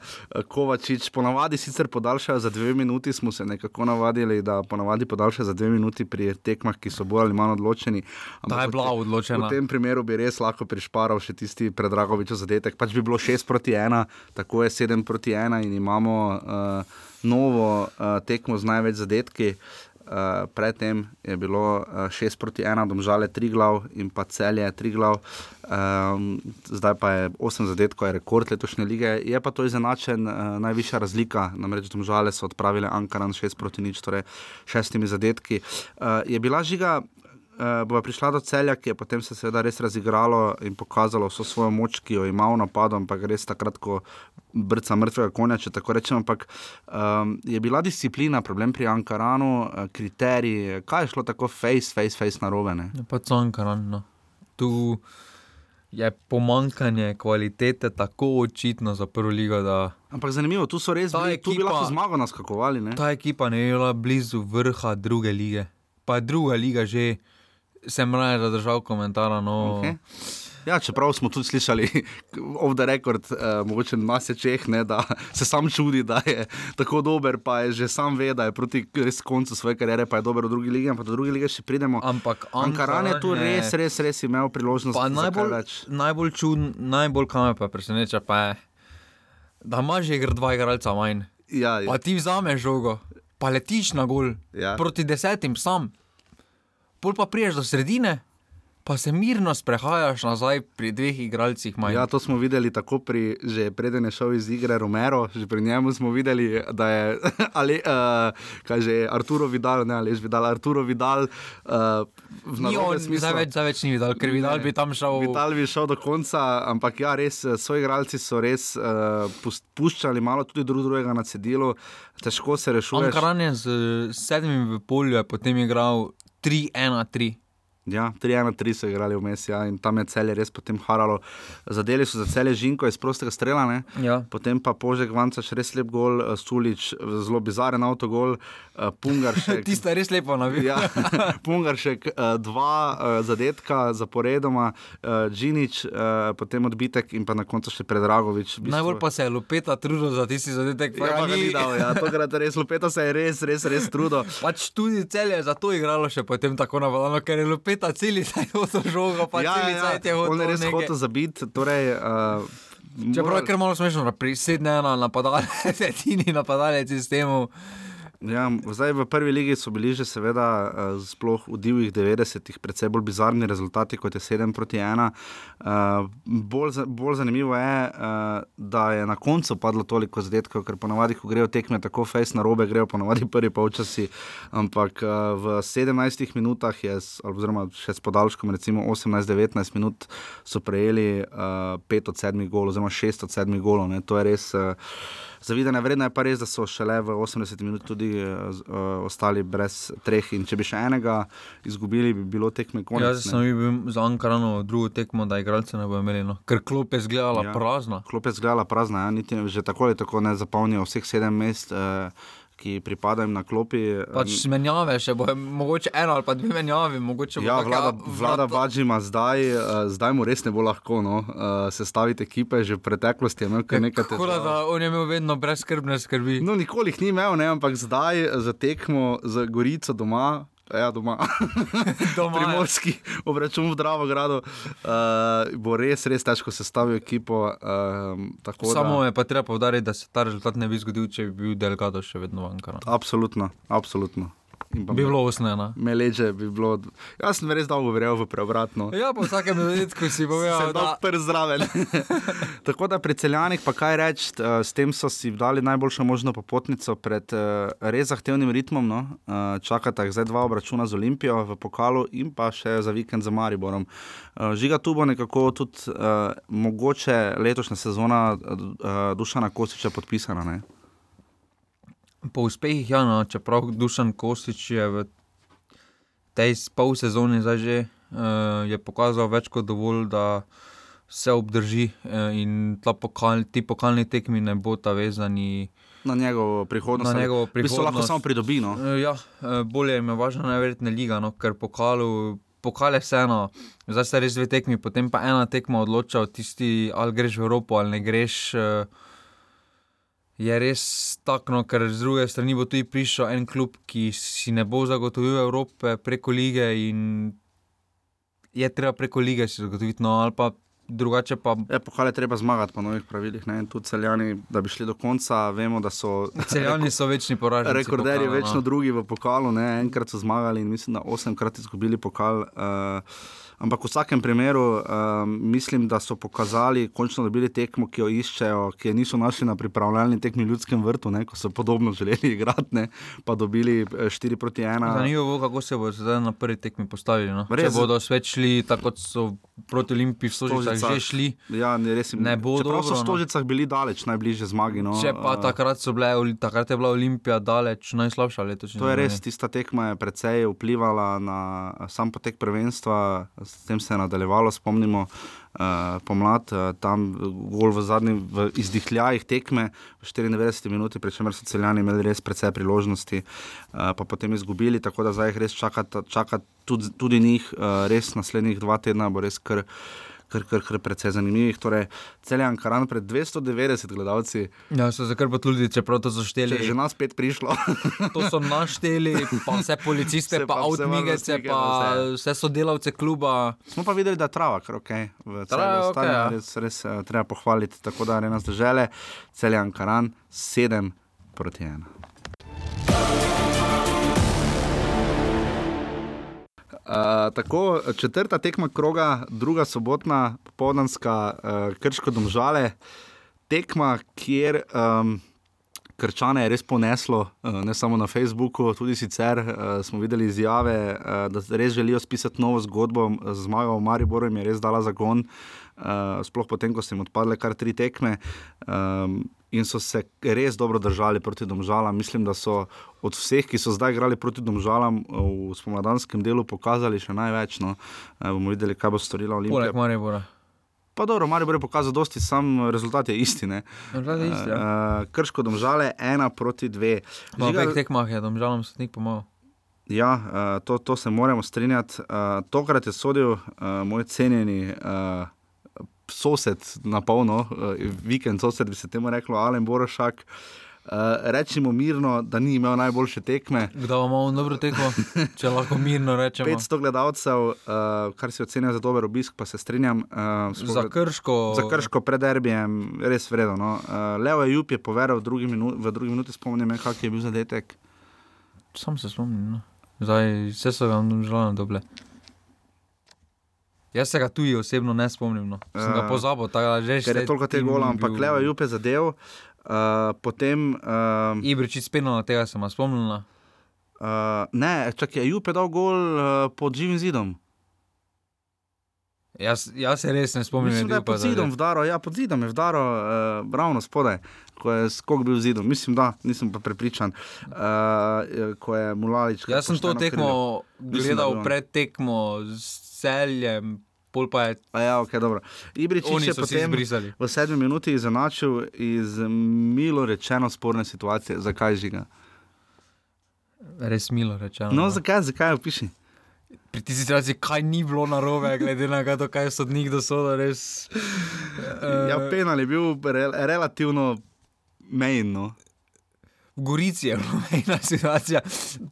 Kovačič, ponavadi sicer podaljšajo za dve minuti, smo se nekako navadili, da ponavadi ponavadi podaljša za dve minuti pri tekmah, ki so bolj ali manj odločeni. Ta je bila odločena. V tem primeru bi res lahko prišparal še tisti predragovič zadetek. Pač bi bilo 6 proti 1, tako je 7 proti 1 in imamo uh, novo uh, tekmo z največ zadetki. Uh, predtem je bilo 6 uh, proti 1, domžale 3 glav in pa celje 3 glav, um, zdaj pa je 8 zadetkov, je rekord letošnje lige. Je pa to izenačen, uh, najvišja razlika, namreč domžale so odpravile Ankaran 6 proti nič, torej 6 zadetki. Uh, je bila žiga uh, bo prišla do celja, ki je potem se seveda res razigralo in pokazalo vso svojo moč, ki jo ima v napadu, ampak res takrat, ko brca mrtvega konja, če tako rečem. Ampak um, je bila disciplina problem pri Ankaranu, uh, kriteriji, kaj je šlo tako face, face, face na robe. Ja, pa to Ankaran. No. Tu je pomankanje kvalitete tako očitno za prvo ligo. Da... Ampak zanimivo, tu so res bili, ekipa, tu bi lahko zmago naskakovali. Ne? Ta ekipa ne je bila blizu vrha druge lige. Pa druga liga že sem raje zadržal komentar. No. Okay. Ja, čeprav smo tudi slišali, <laughs> of the record, uh, mogoče nas je čeh, ne, da se sam čudi, da je tako dober, pa je že sam ve, da je proti koncu svoje kariere, pa je dober v drugi ligi, ampak do druge lige še pridemo. Ampak Ankaran je tu res, res, res imel priložnost. Najbolj, najbolj čuden, najbolj kamer pa preseneča, pa je, da imaš že dva igralca manj. Ja, ja. Pa ti vzameš žogo, pa letiš na gol ja. proti desetim sam pol pa priješ do sredine, pa se mirno sprehajaš nazaj pri dveh igralcih. Manj. Ja, to smo videli tako pri, že preden je šel iz igre Romero, že pri njemu smo videli, da je <laughs> ali, uh, kaj že Arturo Vidal, ne ali že Vidal, Arturo Vidal. Uh, Ni on, zdaj več, zdaj več ni videl, ker Vidal bi tam šel. Vidal bi šel do konca, ampak ja, res, svoji igralci so res uh, puščali malo tudi drug drugega na cedilu, težko se rešuje. Ankaran je z sedmimi v polju, je potem igral 3-1-3. Ja, 3-1-3 so igrali vmes, ja, in tam je celje res potem haralo. Zadeli so za celje žinko iz prostega strela, ne? Ja. potem pa Požek Vancaš, res lep gol, eh, Sulič, zelo bizaren avtogol, eh, Pungaršek. <laughs> Tista je res lepo navija. Ja, <laughs> Pungaršek, eh, dva eh, zadetka zaporedoma, eh, Džinič, eh, potem odbitek in pa na koncu še Predragovič. v bistvu- Najbolj pa se je Lupeta trudil za tisti zadetek. Ja, Pa pa ga ni ni dal, ja, tokrat res, Lupeta se je res, res, res trudil. <laughs> Pač tudi celje je zato igralo še potem tako napadalno, ker je Lupeta celi taj <laughs> hotel žogo, pa ja, celi ja, je hotel. on je res hotel zabiti. Torej, uh, Čeprav je kar malo smešno, pri 7-1 napadalec, <laughs> edini napadalec sistemu. Ja, zdaj v prvi ligi so bili že seveda uh, sploh v divjih 90-ih precej bolj bizarni rezultati kot je 7 proti 1. Uh, bolj, za, bolj zanimivo je, uh, da je na koncu padlo toliko zadetkov, ker ponavadi, ko grejo tekme tako fejs na robe, grejo ponavadi <laughs> prvi polčasi, ampak uh, v 17 minutah je, oziroma še s podaljškom, recimo 18-19 minut, so prejeli 5 uh, od 7 golov, oziroma 6 od 7 golov. Ne. To je res. Uh, Zavidanje vredno je pa res, da so šele v 80 minut tudi uh, ostali brez treh. In če bi še enega izgubili, bi bilo tekme konec. Jaz sem bil za Ankarano drugo tekmo, da igralce ne bo imeli, no. ker klop je zgledala Ja. prazna. Klop je zgledala prazna, ja, niti že tako ali tako ne zapolnijo vseh sedem mest, uh, ki pripadajo na klopi. Pač menjave še bo, mogoče eno ali pa dve menjavi, mogoče bo Ja, taka vlada, vlada Bađima zdaj, uh, zdaj mu res ne bo lahko no, uh, sestaviti ekipe, že v preteklosti je imel kar nekaj Tako da, težav. da on je imel vedno brezskrbne skrbi. No, nikoli jih ni imel, ne, ampak zdaj za tekmo z Gorico doma. Ja, doma. <laughs> Doma, ja. Primorski obračun v Dravogradu uh, bo res, res težko sestaviti ekipo. Um, tako Samo da, je pa treba povdariti, da se ta rezultat ne bi zgodil, če bi bil Delgado še vedno v Ankaranu. absolutno, absolutno. Bi bilo usnjeno. Me leže bi bilo. Jaz sem res dolgo verjel v preobratno. Ja, po vsakem zadetku si povedal, dal da prst zraven. <laughs> Tako da pri celjanih, pa kaj reči, uh, s tem so si dali najboljšo možno popotnico pred uh, res zahtevnim ritmom. No? Uh, čakata jih zdaj dva obračuna z Olimpijo v pokalu in pa še za vikend za Mariborom. Uh, žiga tu bo nekako tudi uh, mogoče letošnja sezona uh, Dušana Kostiča podpisana. Ne? Po uspehih, ja, no, čeprav Dušan Kostič je v tej pol sezoni zdaj že uh, je pokazal več kot dovolj, da se obdrži uh, in ta pokal, ti pokalni tekmi ne bo ta vezani. Na njegovo prihodnost. Na njegovo V bistvu lahko prihodnost. samo pridobi. No? Uh, ja, uh, bolje jim je važna najverjetneje liga, no, ker pokalu. Pokal je vseeno, zdaj se res dve tekmi, potem pa ena tekma odloča, od tisti, ali greš v Evropo ali ne greš. eh, Je res tako, no, ker z druge strani bo tudi prišel en klub, ki si ne bo zagotovil Evrope preko lige in je treba preko lige si zagotoviti, no ali pa drugače pa Ja, je treba zmagati po novih pravilih. Ne? In tudi celjani, da bi šli do konca, vemo, da so celjani so večni poraženci. Rekorderji pokala, večno drugi v pokalu, ne? enkrat so zmagali in mislim, da osemkrat izgubili pokal. Uh, ampak v vsakem primeru uh, mislim, da so pokazali, končno dobili tekmo, ki jo iščejo, ki je niso našli na pripravljalni tekmi v ljudskem vrtu, ne? ko so podobno želeli <laughs> igrati, ne? pa dobili eh, 4 proti 1. Zanimivo kako se bodo zdaj na prvi tekmi postavili. No? Res. Če bodo svet šli, tako kot so proti Olimpiji v Stožicah že šli. Ja, ne, res jim Ne bo Čeprav so dobro, v no. Stožicah bili daleč, najbližje zmagi. No? Če pa Eh, takrat, bile, takrat je bila Olimpija daleč najslabša letošnja. To je res, tista tekma je precej vplivala na eh, sam potek prvenstva, s tem se je nadaljevalo, spomnimo. Uh, pomlad, uh, tam gol v zadnjih izdihljajih tekme, v 94 minuti, pri čemer so celjani imeli res precej priložnosti, uh, pa potem izgubili, tako da zdaj jih res čaka, čaka tudi, tudi njih, uh, res naslednjih dva tedna bo res kar, kar, kar, kar precej zanimivih. Torej, celjan Karan pred 290 gledalci, Ja, so se kar potrudili, čeprav to so če šteli. je že nas spet prišlo. <laughs> To so našteli, pa vse policiste, Vse pa vse avtomigece, pa pa vse sodelavce kluba. Smo pa videli, da je trava, kar ok. V je celju okej, stadionu ja. res, res uh, treba pohvaliti. Tako da arena zdržele, celjan Karan, 7 proti 1. Uh, tako, četrta tekma kroga, druga sobotna, popoldanska, uh, krško domžale, tekma, kjer um, Krčane je res poneslo, uh, ne samo na Facebooku, tudi sicer uh, smo videli izjave, uh, da res želijo spisati novo zgodbo. Zmaga v Mariboru jim je res dala zagon, uh, sploh potem, ko so jim odpadle kar tri tekme. Um, in so se res dobro držali proti domžalam. Mislim, da so od vseh, ki so zdaj igrali proti domžalam v spomladanskem delu, pokazali še največ. No. E, bomo videli, kaj bo storila Olimpija. Poleg Maribora. Pa dobro, Maribor je pokazal dosti, sam rezultat je isti. Ne? Rezultat je isti, ja. Uh, krško domžale, ena proti dve. V dveh tekmah je domžalom sodnik pomagal. Ja, to, to se moramo strinjati. Tokrat je sodil moj cenjeni sosed na polno, uh, vikend sosed bi se temu reklo, Alen Borošak. Uh, Uh, rečemo mirno, da ni imel najboljše tekme. Kdo ima dobro tekmo, <laughs> če lahko mirno rečemo? 500 gledalcev, uh, kar se ocenija za dober obisk, pa se strinjam. Uh, za krško. Za krško pred derbijem, res vredno. No. Uh, Leo Jup je povedal v drugi, minu v drugi minuti, spomnim me, kak je bil zadetek. Sam se spomnim, no. zdaj vse so vam želeli dobre. Jaz se ga tudi osebno ne spomnim, no. sem ga pozabil. Ker je toliko tega gola, ampak Leo Jup je zadev. Uh, potem. Uh, Ibrič iz Penala, tega sem spomnil. Uh, ne, čakaj, Jup je dal gol uh, pod živim zidom. Jaz, jaz se res ne spomnim, Mislim, da je pod zidom vdaro, ja, pod zidom je vdaro, uh, ravno spodaj, ko je skok bil zidom. Mislim, da, nisem pa prepričan, uh, ko je Mulalič. Jaz sem to tekmo gledal pred tekmo s celjem, pol pa je. Ja, okay, Ibrič je potem v sedmi minuti izenačil iz milo rečeno sporne situacije. Zakaj žiga? Res milo rečeno. No, zakaj, zakaj opiši? Pri tisti situaciji, kaj ni bilo na robe, glede na to, kaj so sodnik dosodil, res. Uh, ja, penal je bil re, relativno mejno. V Gorici je bila mejna situacija.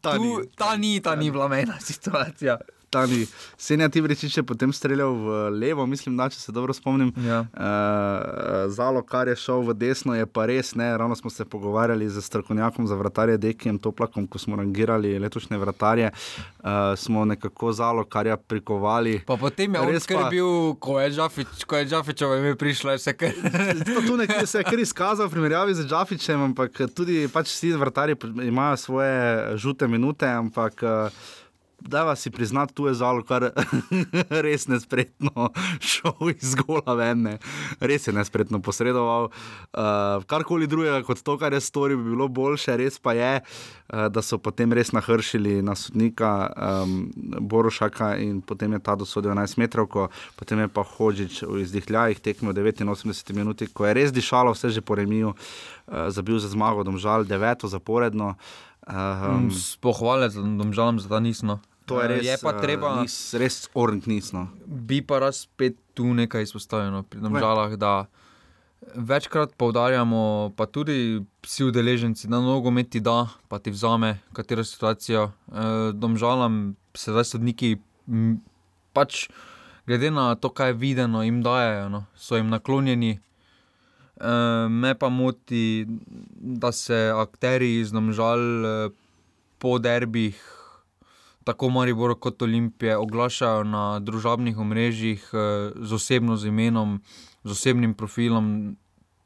Ta, tu, ni. ta ni, ta ni bila mejna situacija. Tani. Senja ti vreči, če potem streljal v levo, mislim, da če se dobro spomnim. Ja. Uh, zalo, kar je šel v desno, je pa res ne. Ravno smo se pogovarjali z strokovnjakom za vratarje, Dekijem Toplakom, ko smo rangirali letošnje vratarje. Uh, smo nekako zalo, kar je prikovali. Pa potem je res pa... bil, ko je Džafič, ko je Džafičov ime prišlo, se kar. <laughs> tu nekaj se je kar izkazal v primerjavi z Džafičem, ampak tudi pač vsi vrtarji imajo svoje žute minute, ampak. Uh, da vas si priznati, tu je zalo, kar <laughs> res nespretno <laughs> šel iz gola ven, res je nespretno posredoval. Uh, karkoli drugega kot to, kar je storil, bi bilo boljše, res pa je, uh, da so potem res nahršili na sodnika um, Borošaka in potem je ta dosodil 11 metrov, potem je pa Hočič v izdihljajih tekmo 89 minut, ko je res dišalo, vse že po remiju, uh, zabil za zmago, domžal deveto zaporedno. Um, Pohvale za domžalam, za ta nismo. To je eh, res, je pa treba. Uh, nis, res ornitnisno. Bi pa raz spet tu nekaj izpostavljeno pri domžalah, da večkrat poudarjamo, pa tudi vsi udeleženci, da nogomet ti da, pa ti vzame, katero situacijo. Uh, domžalam se zdaj sodniki, pač glede na to, kaj je videno, jim dajo, no, so jim naklonjeni. Uh, me pa moti, da se akteri iz domžal uh, po derbih tako Maribor kot Olimpije oglašajo na družabnih omrežjih eh, z osebno z imenom, z osebnim profilom,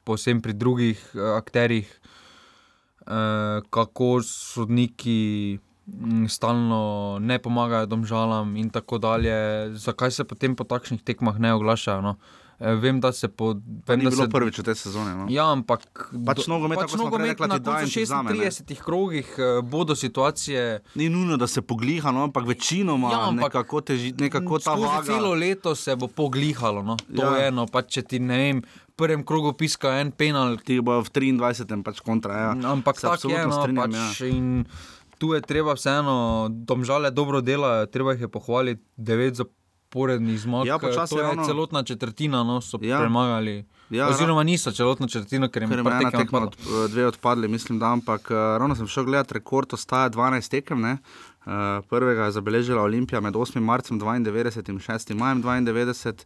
posebej pri drugih eh, akterjih, eh, kako sodniki. Mm, stalno ne pomagajo domžalam, in tako dalje. Zakaj se potem po takšnih tekmah ne oglašajo? No? Eh, vem, da se po. Vem, da se prvič v tej sezoni. No? Ja, ampak. Pač nogomet, pač nogomet rekla, na 36 krogih eh, bodo situacije. Ni nujno, da se pogliha, no, ampak večinoma ja, ampak nekako, teži, nekako ta vaga. Celo leto se bo poglihalo. No. To ja. je eno, pa če ti ne vem. V prvem krogu piska en penal. Ti bo v 23. pač kontra. Ja. Ampak tako je, no, strinjam, pač ja. Tu je treba vseeno, domžale dobro delajo, treba jih je pohvaliti. 9 za zaporednih zmag. Ja, počasi je ravno... celotna četrtina, no, so ja. premagali. Ja, Oziroma, niso celotna četrtina, ker jim je ena tekma od, dve odpadli, mislim, da, ampak uh, ravno sem šel gledati, rekord ostaja 12 tekem. Ne? Uh, prvega je zabeležila Olimpija med 8. marcem 92 in 6. majem 92,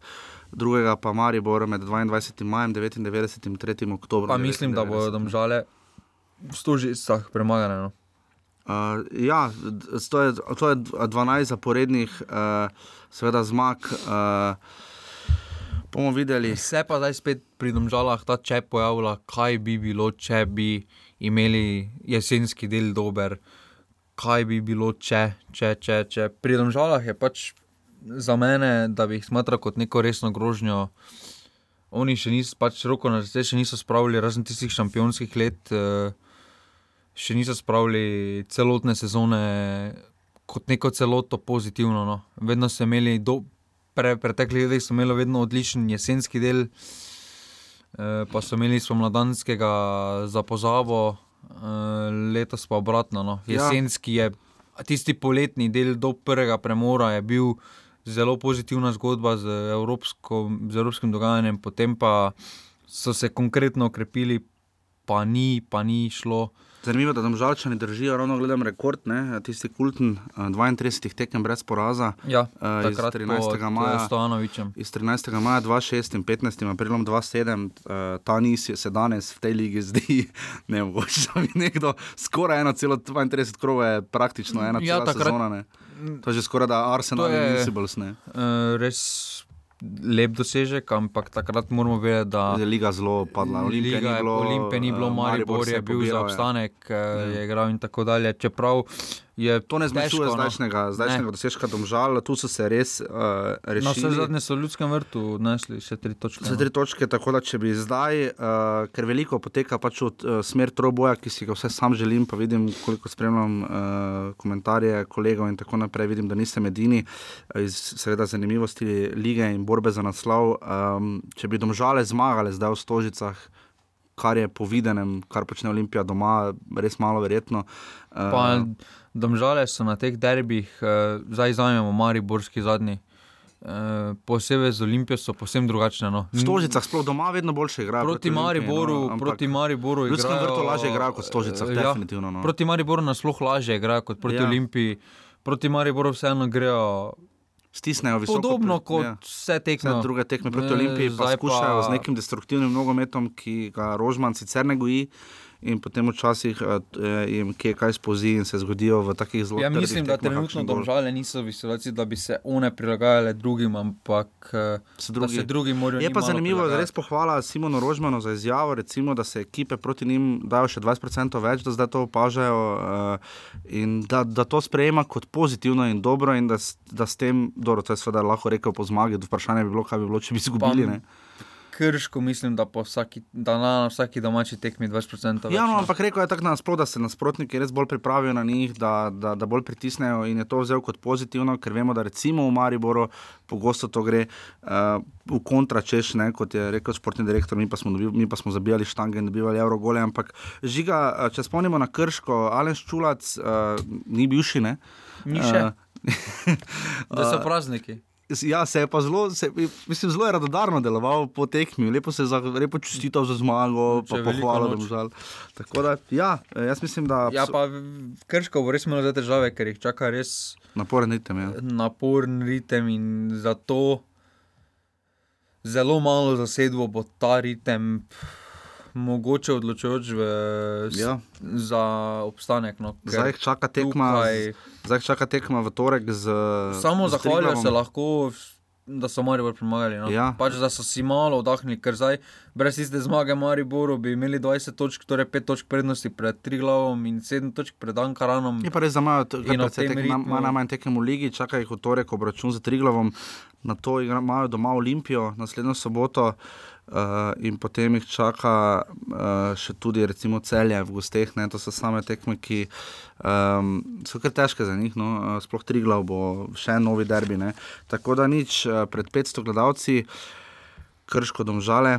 drugega pa Maribor med 22. majem 99 in 3. oktobrom. Pa mislim, 99. da bodo domžale v stožicah premagane. No? Uh, ja, to je, to je 12 zaporednih, uh, seveda zmag. Uh, bomo videli. Se pa zdaj spet pri domžalah ta če pojavlja, kaj bi bilo, če bi imeli jesenski del dober, kaj bi bilo, če, če, če, če. Pri domžalah je pač za mene, da bi jih smatral kot neko resno grožnjo. oni še niso, pač roko na srce, še niso spravili, razen tistih šampionskih let, uh, še niso spravili celotne sezone kot neko celoto pozitivno. No. Vedno so imeli, do, pre, preteklih letih so imeli vedno odličen jesenski del, uh, pa so imeli spomladanskega za pozabo, uh, letos pa obratno. No. Jesenski je, tisti poletni del do prvega premora je bil zelo pozitivna zgodba z, evropsko, z evropskim dogajanjem, potem pa so se konkretno okrepili, pa ni, pa ni šlo. Zanimivo je, da tam žalčani držijo, ravno gledam rekord, ne? tisti kulten 32 tekem brez poraza. Ja, uh, iz 13. maja. Iz 13. maja 26 in 15. aprilom 27, uh, ta nis se danes v tej ligi zdi <laughs> nemogoče, da bi nekdo skoraj 1,32 krove, praktično ena ja, sezona. Ne? To je že skoraj da Arsenal, in Invincibles. ne. Uh, res lep dosežek, ampak takrat moramo vedeti, da Je liga zelo padla. Olimpija Liga ni je- bilo, Olimpija ni bilo, eh, Maribor se je bil za pobiral, ja. obstanek, ja. je igral in tako dalje. Čeprav je To ne zmanjšuje težko, no. zdajšnjega, zdajšnjega dosežka domžal, tu so se res uh, Na vse rešili. zadnje so v ljudskem vrtu odnesli še tri točke. Za no. tri točke, tako da če bi zdaj, uh, ker veliko poteka pač od uh, smer troboja, ki si ga vse sam želim, pa vidim, koliko spremljam uh, komentarje kolegov in tako naprej, vidim, da nisem edini uh, iz seveda zanimivosti lige in borbe za naslov. Um, če bi domžale zmagale zdaj v Stožicah, kar je po videnem, kar počne Olimpija doma, res malo verjetno. Uh, Pa domžale so na teh derbih, uh, zdaj zajemamo Mariborski zadnji. Uh, posebej z Olimpijo so posebno drugačne. No. v Stožicah sploh doma vedno boljše igrajo. Proti Olimpiji, Mariboru, no, ampak proti Mariboru igrajo- vrtu lažje igrajo kot v Stožicah, Ja, definitivno. No. Proti Mariboru nasploh lažje igrajo kot proti Ja. Olimpiji. Proti Mariboru vseeno grejo Stisnejo visoko. podobno kot ja. vse tekme. Vse druge tekme proti Eh, Olimpiji pa zdaj skušajo z nekim destruktivnim nogometom, ki ga Rožman sicer ne goji. In potem včasih uh, jim kje kaj spozi in se zgodijo v takih zelo Ja, trdih mislim, da trenutno domžale niso v situaciji, da bi se one prilagajale drugim, ampak eh, Se drugi- se drugi morajo. Je pa zanimivo, da prilagajati. res pohvala Simonu Rožmanu za izjavo, recimo, da se ekipe proti njim dajo še 20% več, da zdaj to opažajo uh, in da, da to sprejema kot pozitivno in dobro, in da, da s tem, dobro, to je seveda lahko rekel po zmagi, vprašanje bi bilo, kaj bi bilo, če bi izgubili. ne. Krško mislim, da, vsaki, da na vsaki domači tekmi 20% več. Ja, no, ampak rekel je tako nasploh, da se nasprotniki res bolj pripravijo na njih, da, da, da bolj pritisnejo in je to vzel kot pozitivno, ker vemo, da recimo v Mariboru pogosto to gre uh, v kontra, češ ne, kot je rekel športni direktor, mi pa smo, dobil, mi pa smo zabijali štange in dobivali evrogole, ampak žiga, eh, če spomnimo na Krško, Alen Ščulac uh, ni bivši, ne? Ni še. Eh, <laughs> Da so prazniki. Ja, se je pa zelo, se, mislim, zelo je radodarno deloval po tekmi, lepo se je za, lepo čestitev za zmago, Če pa pohvalo, da mu žal. Tako da, ja, jaz mislim, da Ja, pa Krško bo res imelo zdaj težave, ker jih čaka res naporen ritem. Ja. naporen ritem in zato zelo malo zasedbo bo ta ritem mogoče odločujoč v, Ja. za obstanek. No, Zdaj jih čaka tekma, tukaj- z, zdaj jih čaka tekma v torek z. Samo z zahvaljujem se lahko, da so Maribor premagali. No. Ja. Pač, da so si malo oddahnili, ker zdaj brez tiste zmage Mariboru bi imeli 20 točk, torej 5 točk prednosti pred Triglavom in 7 točk pred Ankaranom. Je pa res, da imajo t- kar In ob precej tem tek- ima- ima ritmu- najmanj tekem v ligi, čaka jih v torek obračun za Triglavom, na to imajo doma Olimpijo naslednjo soboto. Uh, in potem jih čaka uh, še tudi, recimo, celje v gosteh. Ne? To so same tekme, ki um, so kar težke za njih. No? Uh, sploh Triglav bo še novi derbi. Ne? Tako da nič uh, pred 500 gledalci, krško domžale,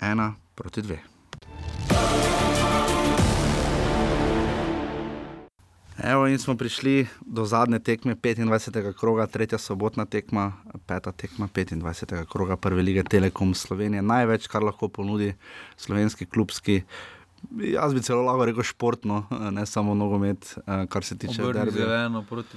ena proti dve. Evo, in smo prišli do zadnje tekme 25. kroga, tretja sobotna tekma, peta tekma 25. kroga Prve lige Telekom Slovenije. Največ, kar lahko ponudi slovenski klubski. Jaz bi celo lahko rekel športno, ne samo nogomet, eh, kar se tiče derbija. zeleno proti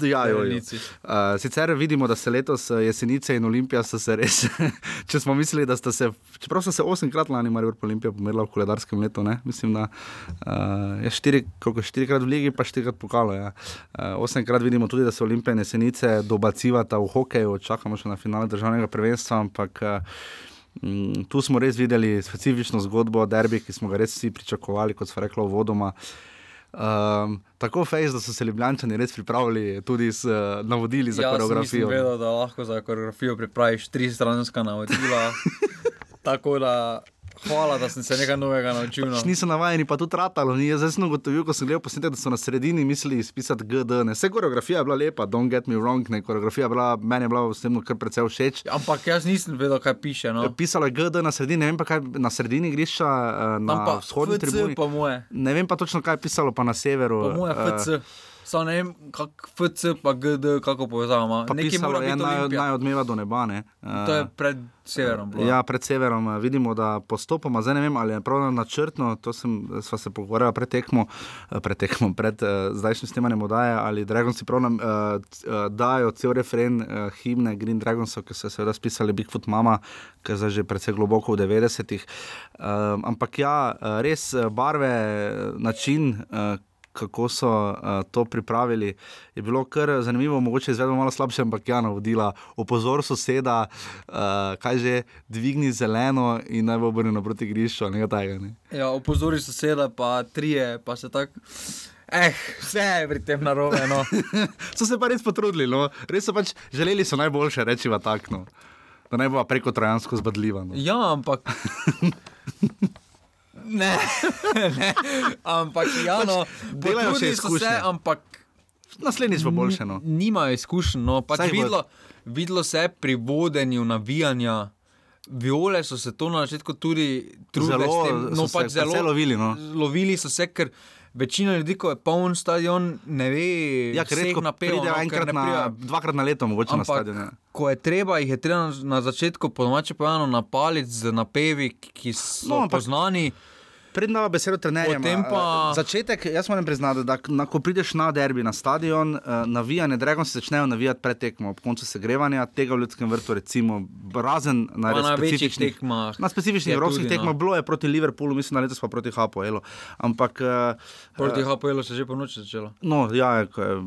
Ja, jo, jo. Uh, sicer vidimo, da se letos eh, jesenice in Olimpija so se res, <laughs> če smo mislili, da sta se, čeprav so se osemkrat lani Marijo Olimpija pomerila v koledarskem letu, ne? mislim, da uh, je štiri, koliko, štirikrat v ligi, pa štirikrat pokalo. Ja. Uh, osemkrat vidimo tudi, da se Olimpija in jesenice dobacivata v hokeju, čakamo še na finale državnega prvenstva, ampak uh, Mm, tu smo res videli specifično zgodbo derbi, ki smo ga res vsi pričakovali, kot smo rekli, vodoma. Um, tako fejs, da so se Ljubljani res pripravili tudi s uh, navodili za Jaz koreografijo. Sem vedel, da lahko za koreografijo pripraviš tri stranska navodila. <laughs> Tako da Hvala, da sem se nekaj novega naučil. No. Nisem navaden, pa tudi ratalo. Ni. Jaz sem ugotovil, ko sem gledal posnetek, da so na sredini mislili izpisati GD. Ne. Vse koreografija je bila lepa, don't get me wrong, ne. koreografija je bila, meni je bila vsebno kar precej všeč. Ampak jaz nisem vedel, kaj piše. No. Pisalo je GD na sredini, ne vem pa kaj na sredini grišča, eh, na vzhodni tribuni. Ne vem pa točno, kaj je pisalo pa na severu. Po moje FC. Uh, Samo ne vem, kako FC, pa GD, kako povezamo. Nekaj mora biti naj, naj odmeva do neba. Ne? To je pred severom. Bilo. Ja, pred severom eh, vidimo, da postopoma, zdaj ne vem, ali je prav načrtno, to sem, sva se pogovarjala pred tekmo, eh, pred, tekmo, pred uh, zdajšnjim snemanjem odaje, ali Dragonsi prav nam uh, dajo cel refren uh, himne Green Dragonsov, ki so seveda spisali Bigfoot Mama, ki je zdaj že precej globoko v 90-ih. Uh, ampak ja, res barve, način. Uh, kako so uh, to pripravili. Je bilo kar zanimivo, mogoče izvedemo malo slabše, ampak ja, navodila, opozor soseda, uh, kaj že dvigni zeleno in naj bo obrnjeno proti grišču. Ne? Ja, opozori soseda, pa trije, pa se tako. Eh, vse je pri tem narobe. No. <laughs> so se pa res potrudili, no. res so pač želeli so najboljše reči v takno, da ne bo preko trojansko zbadljivo. No. Ja, ampak. <laughs> Ne, <laughs> ne, ampak ja, no, delajo še izkušnje. Se, ampak naslednjič bo boljše. No. Nimajo izkušenj. No. Pač videlo, videlo se je pri vodenju navijanja. Viole so se to na začetku tudi trudili, no, pač zelo lovili. No. Lovili so se, ker večina ljudi, ko je poln stadion, ne ve, ja, ker redko napevajo. No, enkrat na, dvakrat na leto, mogoče ampak, na stadion. Ko je treba, jih je treba na, na začetku, po domače povedano, napaliti z napevi, ki so no, poznani. Ampak, prednjo besedo trenerjem. Pa... Začetek, jaz moram priznati, da na, ko prideš na derbi, na stadion, uh, navijanje, drago se začnejo navijati pred tekmo, ob koncu segrevanja, tega v ljudskem vrtu, recimo, razen na, na specifičnih tekmah. Na specifičnih evropskih tekmah, no. bilo je proti Liverpoolu, mislim, da letos pa proti Hapoelu. Ampak. Uh, proti uh, Hapoelu se je že po noči začelo. No, ja, je, je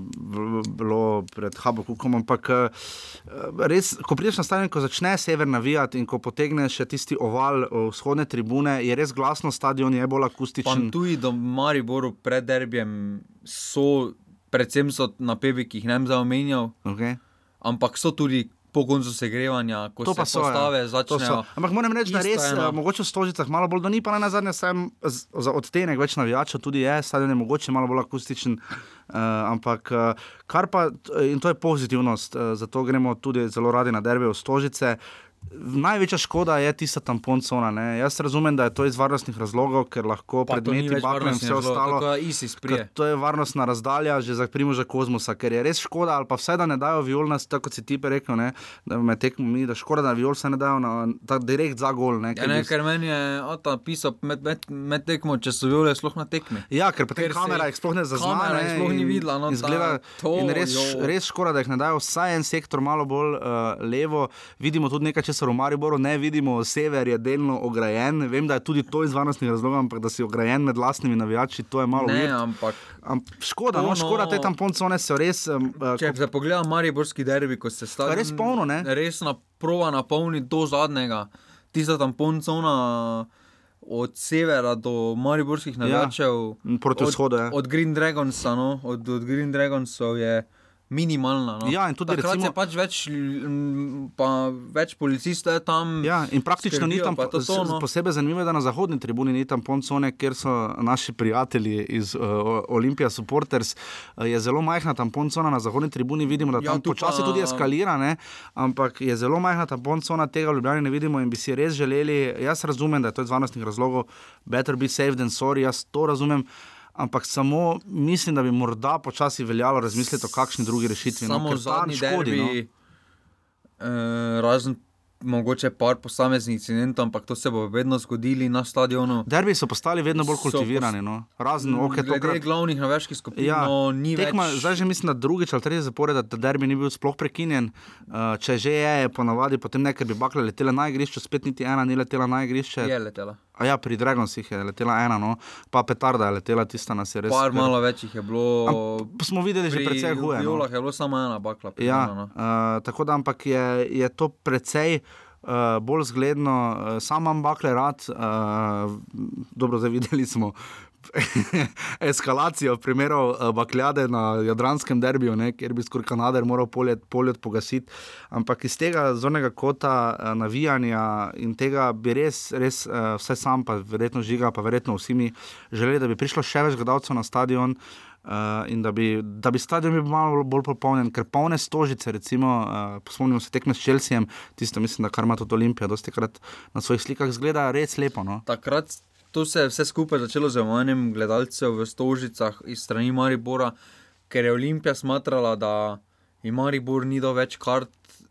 bilo pred Hapoelom, ampak uh, res, ko prideš na stadion, ko začne sever navijati in ko potegneš tisti oval vzhodne tribune, je res glasno stadion je bolj akustičen. Tudi do Mariboru pred derbijem so, predvsem so napevi, ki jih ne bi zaomenjal. Okay. Ampak so tudi. Po koncu segrevanja, ko to se so, postave ja. začnejo. Ampak moram reči, da res, eno. mogoče v stožicah malo bolj, da ni pa na zadnje, sem za odtenek več navijača, tudi je, stadion je mogoče malo bolj akustičen. Uh, ampak uh, kar pa, in to je pozitivnost, uh, zato gremo tudi zelo radi na derbe v stožice. Največja škoda je tista tamponcona. Ne? Jaz razumem, da je to iz varnostnih razlogov, ker lahko predmeti bakne in vse ostalo. To je varnostna razdalja že za primoža kozmosa, ker je res škoda, ali pa vse da ne dajo violna, tako kot si ti rekel, ne? da me tekmo mi, da škoda, da viol se ne dajo na ta direkt za gol. Ne, ja, ne, ker meni je ta pisal med, med, med tekmo, če so viole sploh na tekmi. Ja, ker potem kamera jih sploh ne zazna. Jih sploh ni videla. No, izgleda, to, in res, res škoda, da jih ne dajo vsaj en sektor malo bolj uh, levo. Vidimo tudi nekaj, česar v Mariboru ne vidimo, sever je delno ograjen. Vem, da je tudi to iz varnostnih razlogov, ampak da si ograjen med vlastnimi navijači, to je malo ne. Ampak, Am, škoda, no, škoda, te tam poncone so res. Um, če se pogleda Mariborski derbi, ko se stavlja. Res polno, ne? Res na prova napolni do zadnjega. Tista tam poncona. Od severa do mariborskih navijačev, ja, proti vzhodu. Od, od Green Dragonsa, no, od, od Green Dragonsov je minimalna. No. Ja, in tudi recimo, pač več, pa več policistov je tam. Ja, in praktično skrbijo, ni tam to, to, no. posebej zanimivo, da na zahodni tribuni ni tam poncone, ker so naši prijatelji iz uh, Olimpija Supporters. Uh, je zelo majhna tam poncona na zahodni tribuni, vidimo, da ja, tam počasi tudi eskalira, ne? ampak je zelo majhna ta poncona, tega v Ljubljani ne vidimo in bi si res želeli. Jaz razumem, da je to iz varnostnih razlogov, better be safe than sorry, jaz to razumem ampak samo mislim, da bi morda počasi veljalo razmisliti o kakšni drugi rešitvi. No, samo no, zadnji škodi. Derbi, no. eh, razen mogoče par posameznih incidentov, ampak to se bo vedno zgodilo na stadionu. Derbi so postali vedno bolj kultivirani. No. Razen okej, to je nekaj glavnih navijaških skupin. Ja, no, tekma, več... Zdaj že mislim, da drugič ali tretjič zapored, da derbi ni bil sploh prekinjen. Uh, če že je, je ponavadi potem nekaj bi bakle letele na igrišče, spet niti ena ni letela na igrišče. Je letela. A ja, pri Dragonsih je letela ena, no. pa petarda je letela tista nas je res. Par malo več jih je bilo. Am, smo videli že precej huje. V Julah no. je bilo samo ena bakla. Ja, no. uh, tako da, ampak je, je to precej uh, bolj zgledno, uh, sam imam bakle rad, uh, dobro, zdaj videli smo <laughs> eskalacijo primerov uh, bakljade na Jadranskem derbiju, ne, kjer bi skoraj Kanader moral poljet, poljet pogasiti. Ampak iz tega zornega kota uh, navijanja in tega bi res, res uh, vse sam, pa verjetno žiga, pa verjetno vsi mi želeli, da bi prišlo še več gledalcev na stadion. Uh, in da bi, da bi stadion bil malo bolj popolnjen, ker polne stožice, recimo, uh, spomnimo se tekme s Čelsijem, tisto mislim, da kar ima tudi Olimpija, dosti krat na svojih slikah zgleda res lepo. No? Takrat to se je vse skupaj začelo z omenjem gledalcev v stožicah iz strani Maribora, ker je Olimpija smatrala, da ima Maribor ni do več kart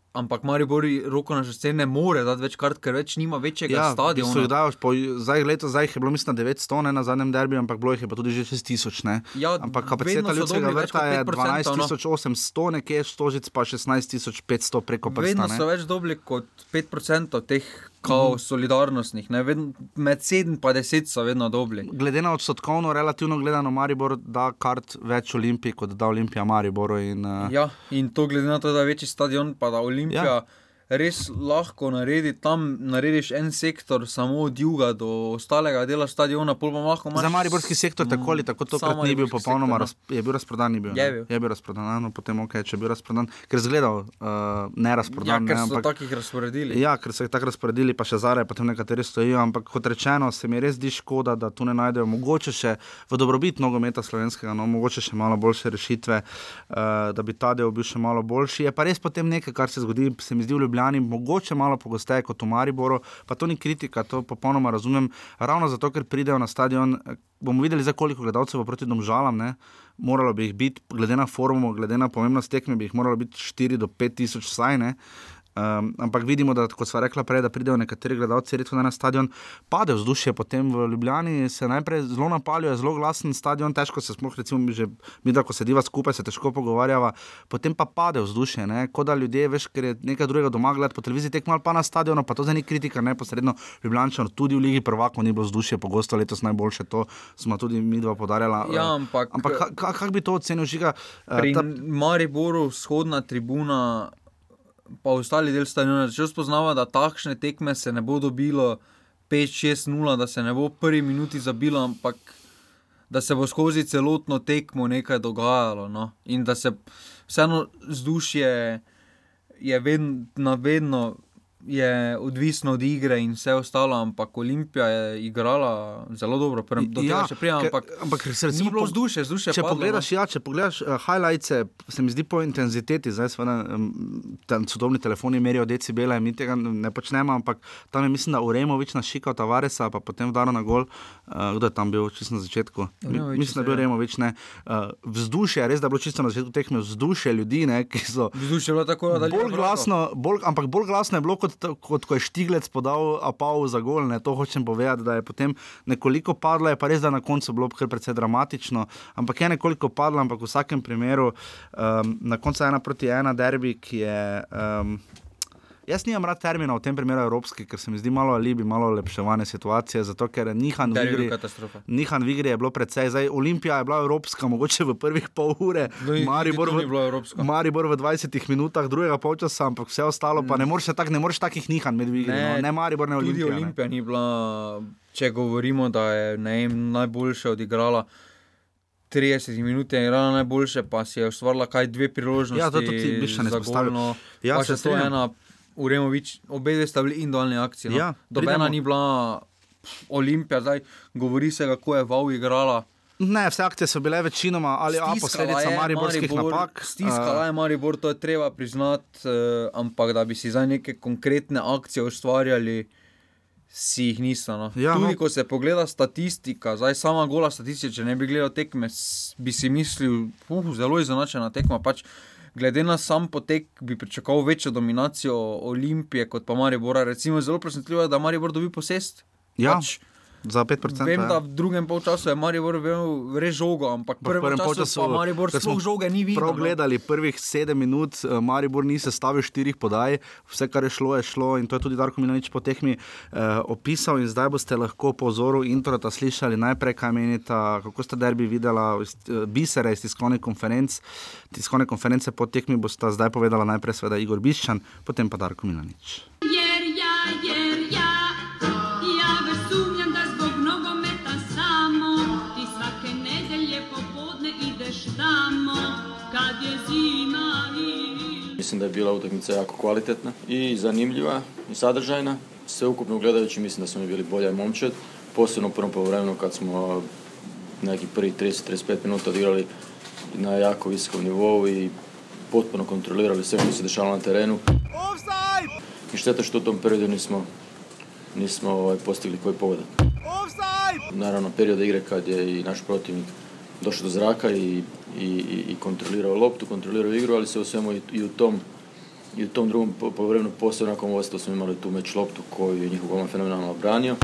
Ampak Maribor roko na žrtve ne more dati več kart, ker več nima večjega ja, stadiona. Dajo, po, zdaj, leto zdaj je bilo, mislim, 900 ne, na zadnjem derbiju, ampak bilo jih je pa tudi že 6000. Ja, ampak kapaciteta ljudskega vrta je 12800, no. nekje stožic pa 16500 preko prsta. Vedno so več dobri kot 5% teh kao mm. solidarnostnih, ne, ved, med 7 in 10 so vedno dobri. Glede na odstotkovno, relativno gledano, Maribor da kart več Olimpiji, kot da Olimpija Mariboru. In, uh... Ja, in to glede na to, da je večji stadion, pa da Olimpija. Ja res lahko naredi tam, narediš en sektor, samo od juga do ostalega dela stadiona, pol pa lahko imaš. Za mariborski sektor tako ali tako to ni bil popolnoma, raz, je bil razprodan, ni bil. Je bil, je bil razprodan, no potem ok, če je bil razprodan, ker zgledal uh, ne razprodan. Ja, ker ne, so ampak, takih razporedili. Ja, ker so jih tako razporedili, pa še zare, potem nekateri stojijo, ampak kot rečeno, se mi res di škoda, da tu ne najdejo mogoče še v dobrobit nogometa slovenskega, no mogoče še malo boljše rešitve, uh, da bi ta del bil še malo boljši. Je pa res potem nekaj, kar se zgodi, se mi zdi v Ljubljani. Ljubljani, mogoče malo pogosteje kot v Mariboru, pa to ni kritika, to popolnoma razumem. Ravno zato, ker pridejo na stadion, bomo videli, za koliko gledalcev bo proti domžalam. Ne? Moralo bi jih biti, glede na forum, glede na pomembnost tekme, bi jih moralo biti 4 do 5 tisoč saj. Ne? Um, ampak vidimo, da kot sva rekla prej, da pridejo nekateri gledalci redko na stadion, pade vzdušje, potem v Ljubljani se najprej zelo napalijo, zelo glasen stadion, težko se sploh, recimo, že mi, da ko sediva skupaj, se težko pogovarjava, potem pa pade vzdušje, kot da ljudje, veš, ker je nekaj drugega doma gledati po televiziji, tekmo ali pa na stadionu, pa to za ni kritika, neposredno Ljubljančan, tudi v Ligi prvako ni bilo vzdušje, pogosto letos najboljše, to smo tudi mi dva podarjala. Ja, ampak ampak kako kak bi to ocenil, žiga? Pri ta... Mariboru, vzhodna tribuna pa ostali del stadiona, če spoznava, da takšne tekme se ne bo dobilo 5-6-0, da se ne bo v prvi minuti zabilo, ampak da se bo skozi celotno tekmo nekaj dogajalo. No? In da se vseeno vzdušje je vedno, vedno je odvisno od igre in vse ostalo, ampak Olimpija je igrala zelo dobro, prvo do ja, še prej. Ampak, ampak se je zelo vzdušje, vzdušje. Če padlo, pogledaš, no. ja, če pogledaš uh, highlights, se mi zdi po intenziteti, zdaj smo na sodobni telefoni merijo decibele, mi tega ne počnemo, ampak tam je mislim, da Uremovič našikal Tavaresa, pa potem vdaro na gol. Uh, kdo je tam bil čisto na začetku? Uremovič, mislim, da je bil Uremovič. Uh, vzdušje, res da je bilo čisto na začetku tekme, vzdušje ljudi, ne, ki so. Vzdušje je bilo tako, da je bilo bolj glasno, bolj, ampak bolj glasno je bilo kot kot, kot ko je Štiglec podal apav za gol. Ne, to hočem povedati, da je potem nekoliko padlo, je pa res, da na koncu bilo kar precej dramatično, ampak je nekoliko padlo, ampak v vsakem primeru um, na koncu ena proti ena derbi, ki je. Um, Jaz nimam rad termina v tem primeru evropski, ker se mi zdi malo alibi, malo lepševanje situacije, zato ker nihan v igri. Nihan v igri je bilo predvsej, zdaj Olimpija je bila evropska, mogoče v prvih pol ure, no, Maribor, v, Maribor v 20 minutah drugega polčasa, ampak vse ostalo pa ne moreš, tak, ne takih nihan med igri. Ne, no. ne Maribor, ne Olimpija. Tudi Olimpija ne. ni bila, če govorimo, da je ne, najboljše odigrala. 30 minut je igrala najboljše, pa si je ustvarila kaj dve priložnosti. Ja, to tudi bi še ne spostavilo. Ja, se to ena Uremovič, obe dve sta bili individualni akcije. No? Ja, Dobena ni bila Olimpija, zdaj govori se, kako je Vau igrala. Ne, vse akcije so bile večinoma ali pa posledica mariborskih Maribor, napak. Stiskala je Maribor, to je treba priznati, uh, ampak da bi si za neke konkretne akcije ustvarjali, si jih niso. No. Ja, Tudi no. ko se pogleda statistika, zdaj sama gola statistika, če ne bi gledal tekme, bi si mislil, uh, zelo izenačena tekma. Pač, glede na sam potek, bi pričakoval večjo dominacijo Olimpije kot pa Maribora. Recimo, zelo presenetljivo je, da Maribor dobi posest. Ja. Pač, Za 5%. Vem, ja. da v drugem polčasu je Maribor imel res žogo, ampak v prvem času pa Maribor sploh žoge ni videl. Prav no. gledali prvih 7 minut, eh, Maribor ni sestavil štirih podaj, vse kar je šlo, je šlo in to je tudi Darko Milanič po tehmi eh, opisal in zdaj boste lahko po vzoru introta slišali najprej, kaj menite, kako ste derbi videla, eh, bisere iz tiskovne konference. Tiskovne konference po tehmi boste zdaj povedala najprej sveda Igor Biščan, potem pa Darko Milanič. Mislim da je bila utakmica jako kvalitetna i zanimljiva i sadržajna. Sve ukupno gledajući mislim da smo mi bili bolja momčad, posebno u prvom polovremenu kad smo neki prvi 30-35 minuta odigrali na jako visokom nivou i potpuno kontrolirali sve što se dešavalo na terenu. I šteta što u tom periodu nismo, nismo ovaj, postigli koji pogodak. Naravno, period igre kad je i naš protivnik došao do zraka i, i, i kontrolirao loptu, kontrolirao igru, ali se u svemu i, i u tom i u tom drugom poluvremenu posebno nakon vodstva smo imali tu meč loptu koju je njihov golman fenomenalno obranio.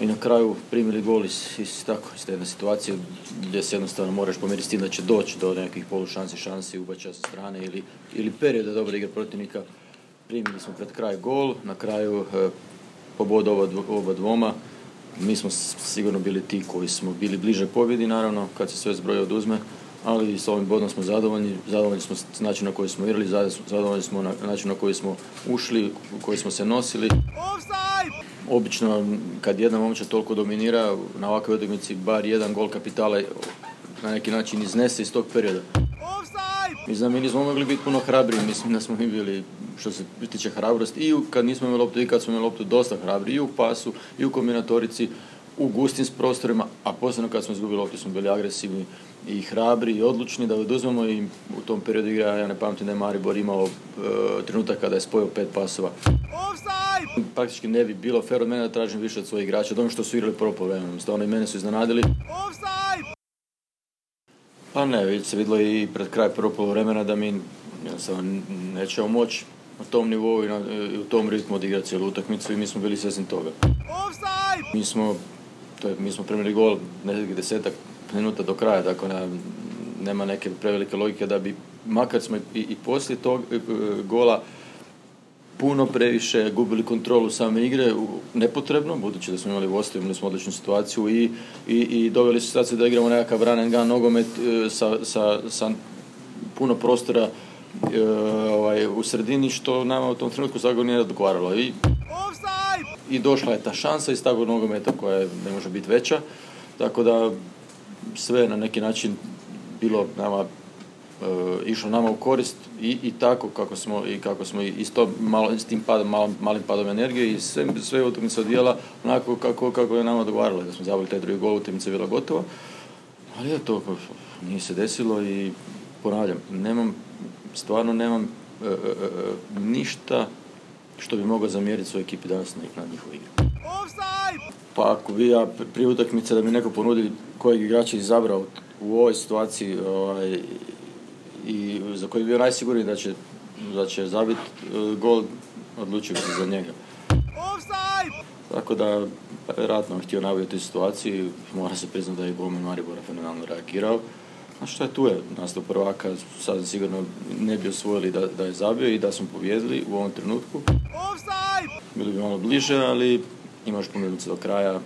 I na kraju primili gol iz, iz, tako, iz te jedne situacije gdje se jednostavno moraš pomiriti s tim da će doći do nekih polušansi, šansi, ubačaja sa strane ili, ili perioda dobre igre protivnika. Primili smo pred kraj gol, na kraju e, pobod oba, oba dvoma. Mi smo sigurno bili ti koji smo bili bliže pobjedi, naravno, kad se sve zbroje oduzme ali s ovim bodom smo zadovoljni, zadovoljni smo s načinom na koji smo igrali, zadovoljni smo na način na koji smo ušli, koji smo se nosili. Obično kad jedna momčad toliko dominira na ovakvoj utakmici bar jedan gol kapitala na neki način iznese iz tog perioda. Mi znam, mi nismo mogli biti puno hrabri, mislim da smo mi bili što se tiče hrabrosti i kad nismo imali loptu i kad smo imali loptu dosta hrabri i u pasu i u kombinatorici, u gustim prostorima, a posebno kad smo izgubili loptu smo bili agresivni i hrabri i odlučni da oduzmemo i u tom periodu igra, ja ne pamtim da je Maribor imao e, trenutak kada je spojio pet pasova. Offside! Praktički ne bi bilo fair od mene da tražim više od svojih igrača, od ono što su igrali prvo po vremenu. Stvarno i mene su iznenadili. Offside! Pa ne, već se vidjelo i pred kraj prvog polovremena da mi jednostavno nećemo moći na tom nivou i, na, i u tom ritmu odigrati cijelu utakmicu i mi smo bili svjesni toga. Mi smo, to je, mi smo primili gol nekih desetak minuta do kraja, dakle nema neke prevelike logike da bi, makar smo i, i poslije tog e, gola puno previše gubili kontrolu same igre nepotrebno, budući da smo imali vodstvo, imali smo odličnu situaciju i, i, i doveli su situaciju da igramo nekakav run and gun nogomet e, sa, sa, sa puno prostora e, ovaj, u sredini što nama u tom trenutku zagovor nije odgovaralo. I, I došla je ta šansa iz takvog nogometa koja ne može biti veća. Tako da sve na neki način bilo nama e, išlo nama u korist i, i tako kako smo i kako smo isto malo s tim padom, malim, malim padom energije i sve, sve utakmice odvijela onako kako, kako je nama dogovaralo da smo zabili taj drugi gol, utakmica je bila gotova. Ali je to nije se desilo i ponavljam, nemam, stvarno nemam e, e, e ništa što bi mogao zamjeriti svojoj ekipi danas na, na njihovu igru. Pa ako bi ja prije utakmice da mi neko ponudi kojeg igrača izabrao u ovoj situaciji ovaj, i za koji bi bio najsigurniji da će, da će zabiti uh, gol, odlučio se za njega. Tako da, vjerojatno htio tu situaciju mora se priznati da je golman Maribora fenomenalno reagirao. A što je tu je, nastav prvaka, sad sigurno ne bi osvojili da, da je zabio i da smo pobjedili u ovom trenutku. Bili bi malo bliže, ali imaš puno do kraja.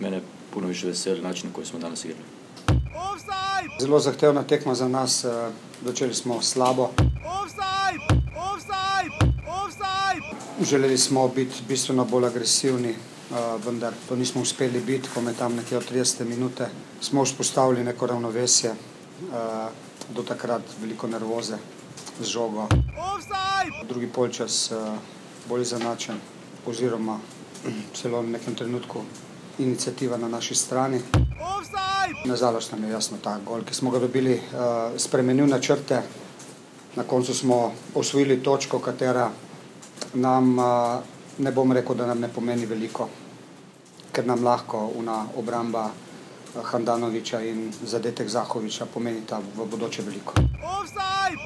Mene puno više veseli način na koji smo danas igrali. Zelo zahtevna tekma za nas, začeli eh, smo slabo. Želeli smo biti bistveno bolj agresivni, eh, vendar to nismo uspeli biti, ko me tam nekje od 30 minute smo vzpostavili neko ravnovesje, do takrat veliko nervoze z žogo. Drugi polčas bolj zanačen, oziroma <clears throat> celo v nekem trenutku inicijativa na naši strani. Nažalost nam je jasno ta gol, ki smo ga dobili, uh, spremenil načrte. Na koncu smo osvojili točko, katera nam, ne bom rekel, da nam ne pomeni veliko, ker nam lahko una obramba Handanoviča in zadetek Zahoviča pomenita v bodoče veliko.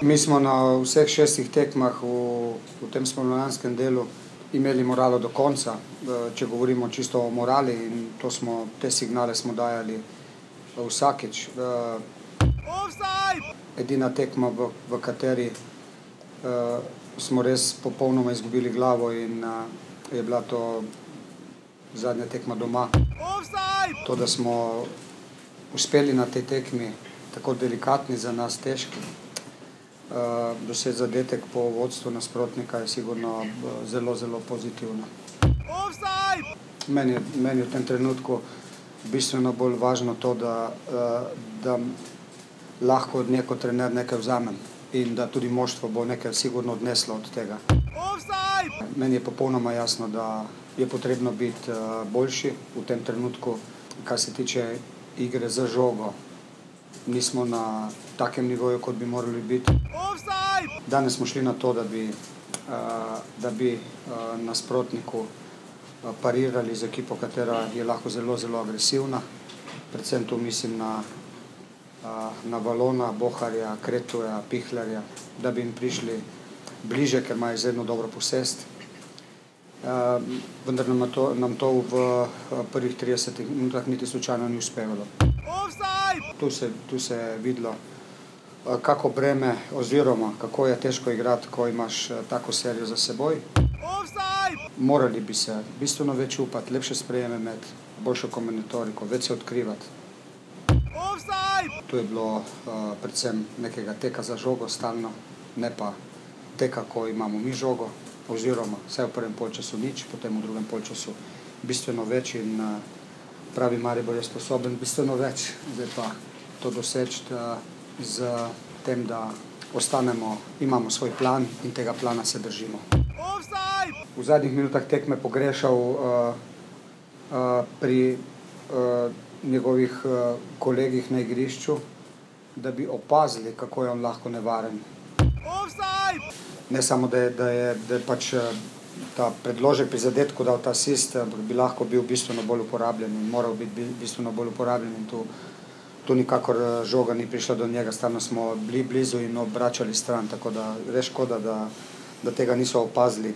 Mi smo na vseh šestih tekmah v, v tem spomladanskem delu imeli moralo do konca, če govorimo čisto o morali in to smo, te signale smo dajali vsakeč. Eh, edina tekma, v, v kateri uh, smo res popolnoma izgubili glavo in je bila to zadnja tekma doma. To, da smo uspeli na tej tekmi, tako delikatni za nas, težki, uh, doseči zadetek po vodstvu nasprotnika je sigurno uh, zelo, zelo pozitivno. Meni, meni v tem trenutku bistveno bolj važno to, da, uh, da lahko od neko trener nekaj vzamem. in da tudi moštvo bo nekaj sigurno odneslo od tega. Meni je popolnoma jasno, da je potrebno biti boljši v tem trenutku, kar se tiče igre za žogo. Nismo na takem nivoju, kot bi morali biti. Danes smo šli na to, da bi, da bi nasprotniku parirali z ekipo, katera je lahko zelo, zelo agresivna. Predvsem tu mislim na, na Valona, Boharja, Kretuja, Pihlarja, da bi jim prišli bliže, ker imajo izredno dobro posest. Vendar nam to, nam to v prvih 30 minutah niti slučajno ni uspevalo. Tu se, tu se je videlo, kako breme oziroma kako je težko igrati, ko imaš tako serijo za seboj. Morali bi se bistveno več upati, lepše sprejeme imeti, boljšo kombinatoriko, več se odkrivati. Tu je bilo uh, predvsem nekega teka za žogo stalno, ne pa teka, ko imamo mi žogo, oziroma vse v prvem polčasu nič, potem v drugem polčasu bistveno več in uh, pravi Maribor je sposoben bistveno več. Zdaj pa to doseči uh, z tem, da ostanemo, imamo svoj plan in tega plana se držimo. V zadnjih minutah tekme pogrešal uh, uh, pri uh, njegovih uh, kolegih na igrišču, da bi opazili, kako je on lahko nevaren. Ne samo, da je, da je, da je pač ta predložek pri zadetku dal ta asist, ampak bi lahko bil bistveno bolj uporabljen in moral biti bistveno bolj uporabljen. In tu, tu nikakor žoga ni prišla do njega, stalno smo bili blizu in obračali stran, tako da res škoda, da, da tega niso opazili.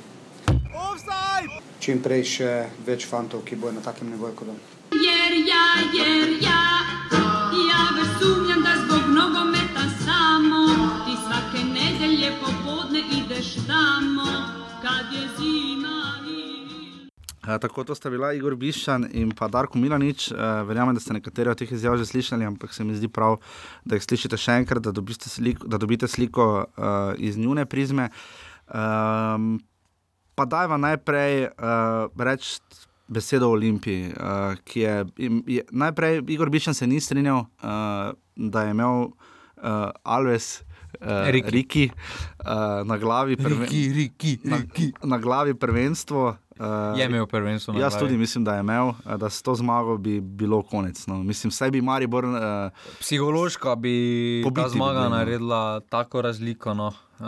Čim prej še več fantov, ki bojo na takem nivoju kot on. Jer ja, jer ja, ja već sumnjam da zbog nogometa ideš tamo kad je zima. E, tako to sta bila Igor Bišan in pa Darko Milanič. E, verjamem, da ste nekateri od teh izjav že slišali, ampak se mi zdi prav, da jih slišite še enkrat, da dobite sliko, da dobite sliko uh, iz njune prizme. Um, pa dajva najprej uh, reči besedo o Olimpiji, uh, ki je, je najprej Igor Bišan se ni strinjal, uh, da je imel uh, Alves. Uh, Riki, Riki uh, na, glavi prven... Riki, Riki, Riki. Na, na glavi prvenstvo. Uh, je imel prvenstvo. Jaz tudi mislim, da je imel, da s to zmago bi bilo konec. No. Mislim, vse bi Maribor. Uh, Psihološko bi ta zmaga bi no. naredila tako razliko. No. Uh,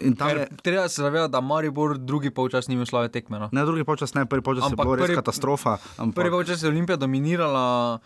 je... Treba se zavedati, da Maribor drugi polčas ni imel slave tekme. No. Ne, drugi polčas ne, prvi polčas je bila res katastrofa. Ampak... Prvi polčas je Olimpija dominirala.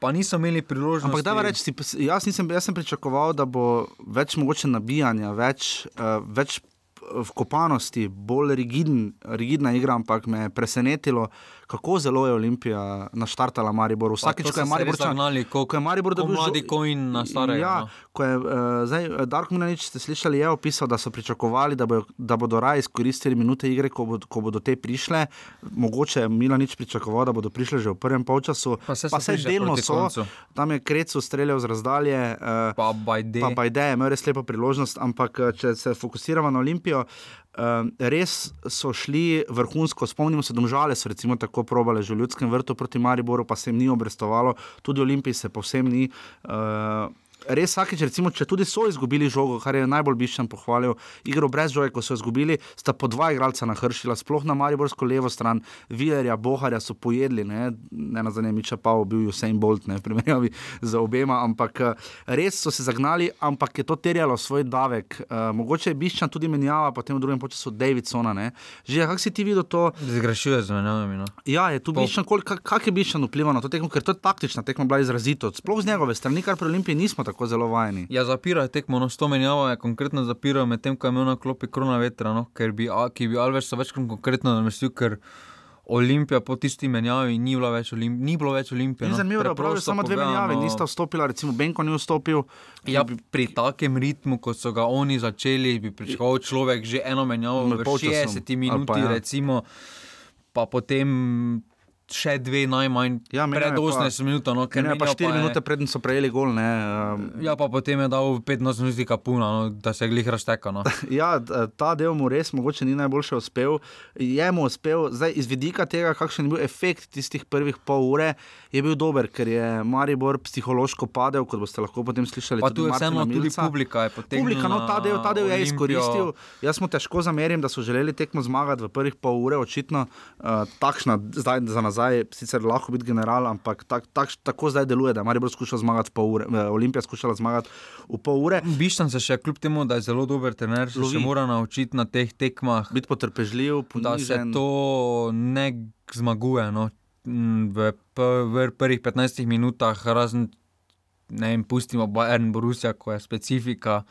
Pa niso imeli priložnosti. Ampak da reči, jaz, jaz sem pričakoval, da bo več mogoče nabijanja, več, uh, več vkopanosti, bolj rigidn, rigidna igra, ampak me je presenetilo, kako zelo je Olimpija naštartala Maribor. Vsakeč, ko je Maribor zagnali, ko, ko je Maribor dobil mladi kojin na starem. Ja, no. ko je uh, zdaj Dark Minanič, ste slišali, je opisal, da so pričakovali, da, bo, da bodo raje izkoristili minute igre, ko, bo, ko bodo te prišle. Mogoče Milanič pričakoval, da bodo prišle že v prvem polčasu. Pa se, pa se delno so. Koncu. Tam je Krecu streljal z razdalje. Uh, pa Bajde. Pa Bajde je imel res lepo priložnost, ampak če se fokusiramo na Olimpijo. Uh, res so šli vrhunsko, spomnimo se, domžale so recimo tako probale že v ljudskem vrtu proti Mariboru, pa se jim ni obrestovalo, tudi Olimpiji se povsem ni. Uh, res vsakeč, recimo, če tudi so izgubili žogo, kar je najbolj biščen pohvalil, igro brez žoge, ko so izgubili, sta po dva igralca nahršila, sploh na Mariborsko levo stran, Vilerja, Boharja so pojedli, ne, ne na zanimivo, če pa bil Usain Bolt, ne, primerjavi z obema, ampak res so se zagnali, ampak je to terjalo svoj davek. Uh, mogoče je biščen tudi menjava, potem v drugem času Davidsona, ne. Že, kako si ti videl to? Zgrešuje z menjavami, no. Ja, je tu biščen, kak, kak je biščen vplival na to tekmo, ker to je taktična tekma bila izrazito, sploh z njegove strani, kar pri Olimpiji nismo tako zelo vajeni. Ja, zapirajo tekmo, no, s to menjavo je konkretno zapirajo, medtem ko je imel na klopi krona vetra, no, ker bi, a, bi Alves večkrat konkretno namestil, ker Olimpija po tisti menjavi ni, več Olimp, ni bilo več Olimpije. No. Zanimivo da samo dve menjavi nista vstopila, recimo Benko ni vstopil. Ja, bi... pri takem ritmu, kot so ga oni začeli, bi pričakoval človek že eno menjavo, v 60 minuti, ja. recimo, pa potem še dve najmanj, Ja, pred je pa- 18 minut, no, ne, pa menjal 4 je- minute preden so prejeli gol. Ne, um, Ja, pa potem je dal 15 minut kapuna, no, da se je glih raztekal. No. <laughs> Ja, ta del mu res mogoče ni najboljše uspel. Je mu uspel, zdaj iz vidika tega, kakšen je bil efekt tistih prvih pol ure, je bil dober, ker je Maribor psihološko padel, kot boste lahko potem slišali. Pa tu je Martina vseeno tudi publika je potegnila Publika, no, ta del, ta del je izkoristil. Jaz mu težko zamerim, da so želeli tekmo zmagati v prvih pol ure, očitno uh, takšna, zdaj za nazaj, sicer lahko biti general, ampak tak, tak, tako zdaj deluje, da je Maribor skušal zmagati pol ure, eh, Olimpija skušala zmagati v pol ure. Bištan se še kljub temu, da je zelo dober trener, Lovi. še mora naučiti na teh tekmah, Biti potrpežljiv, da se ponižen. to ne zmaguje. No. Mm, V, v prvih 15 minutah, razen, ne vem, pustimo Bayern, Borussia, ko je specifika.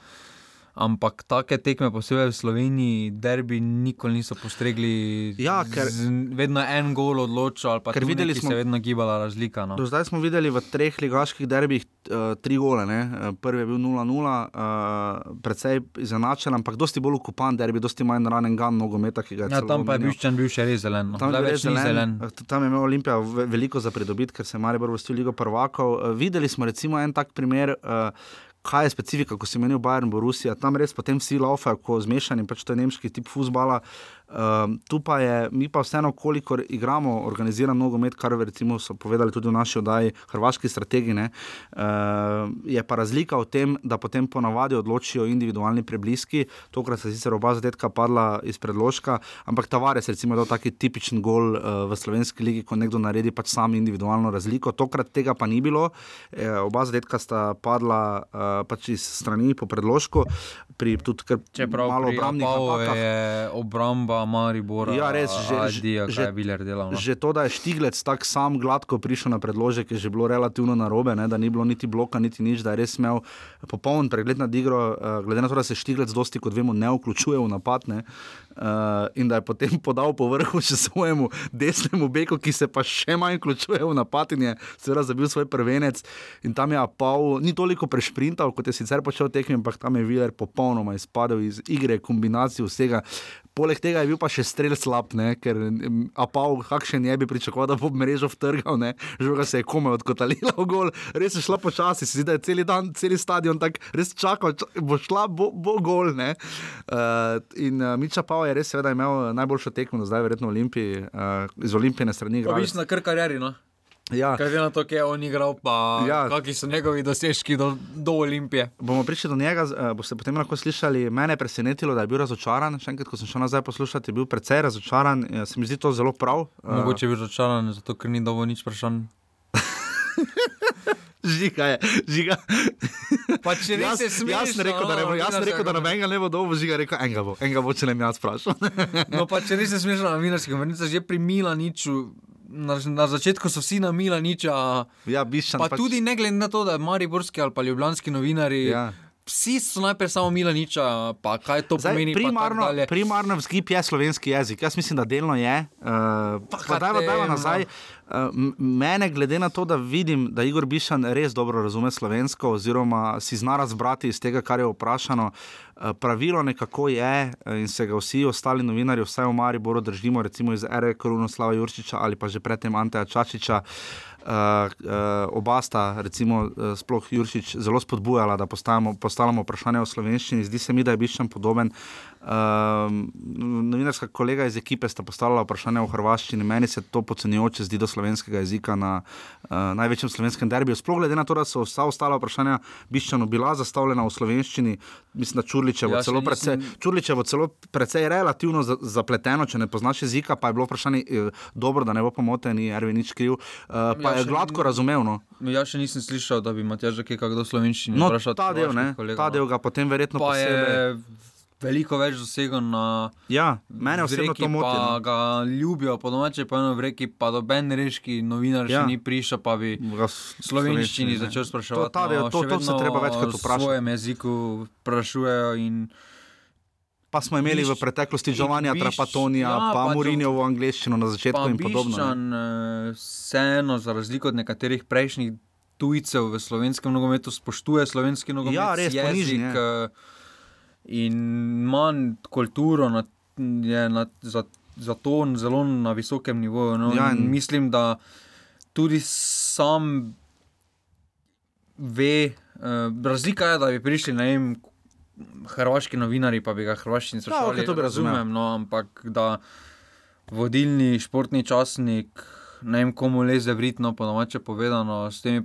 Ampak take tekme, posebej v Sloveniji, derbi, nikoli niso postregli. Ja, ker- z, vedno en gol odločil, ali pa Ker videli smo- se je vedno gibala razlika. No. Do zdaj smo videli v treh ligaških derbih uh, tri gole. Ne? Eh, Prvi je bil 0-0, uh, precej izenačen, ampak dosti bolj ukupan derbi, dosti manj ranen gan nogometa, ki ga je Ja, tam pa je omenil. Biščan bil še res zelen. No. Tam je bil zelen, zelen. eh, Tam je imel Olimpija ve- veliko za pridobiti, ker se je Maribor vrstil v Ligo prvakov. Eh, Videli smo recimo en tak primer. Uh, Kaj je specifika, ko si menil Bayern, Borussia, tam res potem vsi laufajo, ko zmešani, pač to je nemški tip futbola. Um, tu pa je, mi pa vseeno, kolikor igramo organiziran nogomet, kar recimo so povedali tudi v naši oddaji, hrvaški strategi, ne, uh, je pa razlika v tem, da potem ponavadi odločijo individualni prebliski. Tokrat se sicer oba zadetka padla iz predložka, ampak Tavares recimo je dal taki tipičen gol uh, v slovenski ligi, ko nekdo naredi pač sam individualno razliko. Tokrat tega pa ni bilo, e, oba zadetka sta padla uh, pač iz strani po predložku, pri tudi kar Čeprav malo obrambnih napakah. je obramba Maribora, Ja, res, že- Adija, že- Viler delal. No. Že to, da je Štiglec tako sam gladko prišel na predložek, je že bilo relativno narobe, ne, da ni bilo niti bloka, niti nič, da je res imel popoln pregled nad igro, uh, glede na to, da se Štiglec dosti, kot vemo, ne vključuje v napad. Ne, uh, in da je potem podal po vrhu še svojemu desnemu beku, ki se pa še manj vključuje v napad in je seveda zabil svoj prvenec. In tam je Apau ni toliko prešprintal, kot je sicer počel tekmi, ampak tam je Viler popolnoma izpadel iz igre, kombinacijo vsega. Poleg tega je bil pa še strelj slab, ne? ker Apau, kakšen je bi pričakoval, da bo mrežo vtrgal, ne? žoga se je komaj odkotalila v gol, res je šla počasi, se zdi, da je cel dan, cel stadion tako res čakal, ča, bo šla, bo, bo gol. ne. Uh, in uh, Miča Pau je res seveda imel najboljšo tekmo zdaj, verjetno v Olimpiji, uh, iz Olimpijske strani. Mislim, na kar karieri. No. Ja. Glede na to, kje je on igral, pa Ja. ja. kakšni so njegovi dosežki do, do Olimpije. Bomo prišli do njega, uh, boste potem lahko slišali. Mene je presenetilo, da je bil razočaran. Še enkrat, ko sem šel nazaj poslušati, je bil precej razočaran. Uh, se mi zdi to zelo prav. Uh, Mogoče je bil razočaran, zato ker ni dovolj nič vprašanj. <laughs> Žiga je, žiga. Pa če res je smešno, jaz sem rekel, da ne bo, no, jaz sem rekel, da nobenega ne bo dolgo, žiga je rekel, enega bo, enega bo, če ne bi jaz vprašal. No, pa če res je smešno, na novinarskih konferencah že pri Milaniču. Na, na začetku so vsi na Milaniča, ja, bišan, pa pač... tudi ne glede na to, da mariborski ali pa ljubljanski novinari. Ja. Vsi so najprej samo Milaniča, pa kaj to Zdaj, pomeni. primarno, primarno vzgib je slovenski jezik. Jaz mislim, da delno je. Uh, kaj dajva, dajva tem, nazaj. Uh, mene, glede na to, da vidim, da Igor Bišan res dobro razume slovensko, oziroma si zna razbrati iz tega, kar je vprašano, uh, pravilo nekako je, uh, in se ga vsi ostali novinarji, vsaj v Mariboru, držimo, recimo iz Ere Korunoslava Jurčiča ali pa že predtem Anteja Čačiča. Uh, uh, oba sta, recimo, uh, sploh Jurčič, zelo spodbujala, da postavimo, postavljamo vprašanje o slovenščini. Zdi se mi, da je Biščan podoben. Uh, novinarska kolega iz ekipe sta postavila vprašanje o hrvaščini. Meni se to podcenjujoče zdi do slovenskega jezika na uh, največjem slovenskem derbiju. Sploh glede na to, da so vsa ostala vprašanja Biščanu bila zastavljena v slovenščini, mislim, da Čurličevo Ja, celo, nisem- precej, Čurličevo celo precej relativno za, zapleteno, če ne poznaš jezika, pa je bilo vprašanje eh, dobro, da ne bo pomote, ni Ervin nič kriv. Uh, pa Ja, je gladko razumel. No. No, jaz še nisem slišal, da bi Matjaž kaj kdo slovenščini No, vprašal. ta del, ne, ta del ga potem verjetno pa je posebej. veliko več dosegel na. Ja, mene v osebno to moti. No. ga ljubijo, po domače pa eno v reki, pa doben reški novinar Ja. še ni prišel, pa bi v slovenščini začel spraševati. To, ta del, no, to, to se treba večkrat V vprašati. svojem jeziku sprašujejo in Pa smo imeli v Bišč- preteklosti Giovannija Bišč- Trapatonija, ja, pa pa Murinjo v angleščino na začetku in podobno. Biščan, eh, vseeno, za razliko od nekaterih prejšnjih tujcev v slovenskem nogometu, spoštuje slovenski nogomet, Ja, res, ponižen jezik eh, in manj kulturo na, je na, za zato zelo na visokem nivoju. No. Ja, in- mislim, da tudi sam ve, uh, razlika je, da bi prišli na vem. Hrvaški novinari pa bi ga hrvaščini sprašvali. okej, to bi razumel. razumem, no, ampak da vodilni športni časnik, ne vem komu leze vritno, po domače povedano, s temi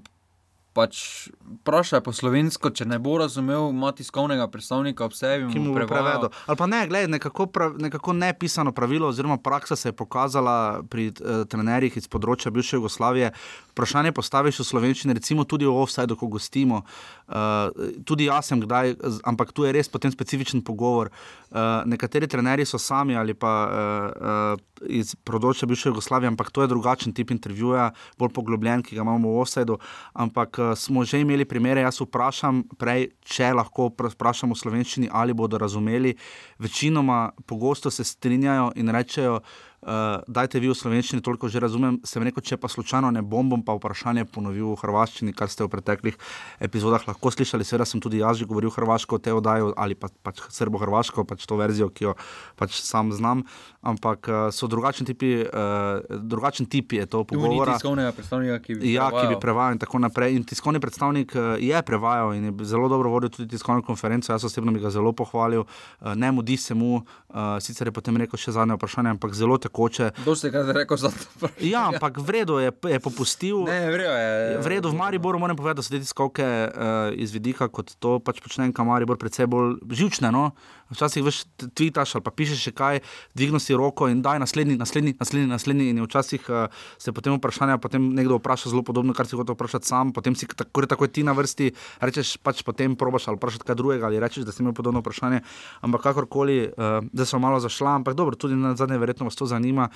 pač vprašaj po slovensko, če ne bo razumel, ima tiskovnega predstavnika ob sebi, ki mu bo prevajal. prevedel. Ali pa ne, gledaj, nekako, prav, nekako nepisano pravilo, oziroma praksa se je pokazala pri uh, trenerjih iz področja bivše Jugoslavije. Vprašanje postaviš v slovenščini, recimo tudi v offsajdu, ko gostimo. Uh, tudi jaz sem kdaj, ampak tu je res potem specifičen pogovor. Uh, nekateri trenerji so sami ali pa uh, uh, iz področja bivše Jugoslavije, ampak to je drugačen tip intervjuja, bolj poglobljen, ki ga imamo v offsajdu. Ampak uh, smo že imeli primere, jaz vprašam prej, če lahko pr- vprašam v slovenščini, ali bodo razumeli. Večinoma pogosto se strinjajo in rečejo, uh, dajte vi v slovenščini, toliko že razumem. Sem rekel, če pa slučajno ne bom, bom pa vprašanje ponovil v hrvaščini, kar ste v preteklih epizodah lahko slišali. Seveda sem tudi jaz že govoril hrvaško v tej oddaji ali pa, pač srbo-hrvaško, pač to verzijo, ki jo pač sam znam. Ampak uh, so drugačni tipi, uh, drugačen tip je to Tu ni pogovora. tiskovnega predstavnika, ki bi Ja, ki bi prevajal. prevajal in tako naprej. In tiskovni predstavnik eh, je prevajal in je zelo dobro vodil tudi tiskovno konferenco. Jaz osebno bi ga zelo pohvalil, Eh, ne mudi se mu, eh, sicer je potem rekel še zadnje vprašanje, ampak zelo tekoče. Dosti krat je rekel za to. Ja, ampak v redu je, je popustil. Ne, v redu je. V redu, v Mariboru moram povedati, da so te tiskovke uh, iz vidika, kot to pač počne enka Maribor, predvsej bolj živčne. No? Včasih veš, tvitaš ali pa pišeš še kaj, dvigni si roko in daj naslednji, naslednji, naslednji, naslednji. In včasih uh, se potem vprašanja, potem nekdo vpraša zelo podobno, kar si hotel vprašati sam, potem si tako, tako ti na vrsti, rečeš pač potem probaš ali vprašati kaj drugega ali rečeš, da si imel podobno vprašanje. Ampak kakorkoli, uh, da so malo zašla, ampak dobro, tudi na zadnje verjetno vas to zanima.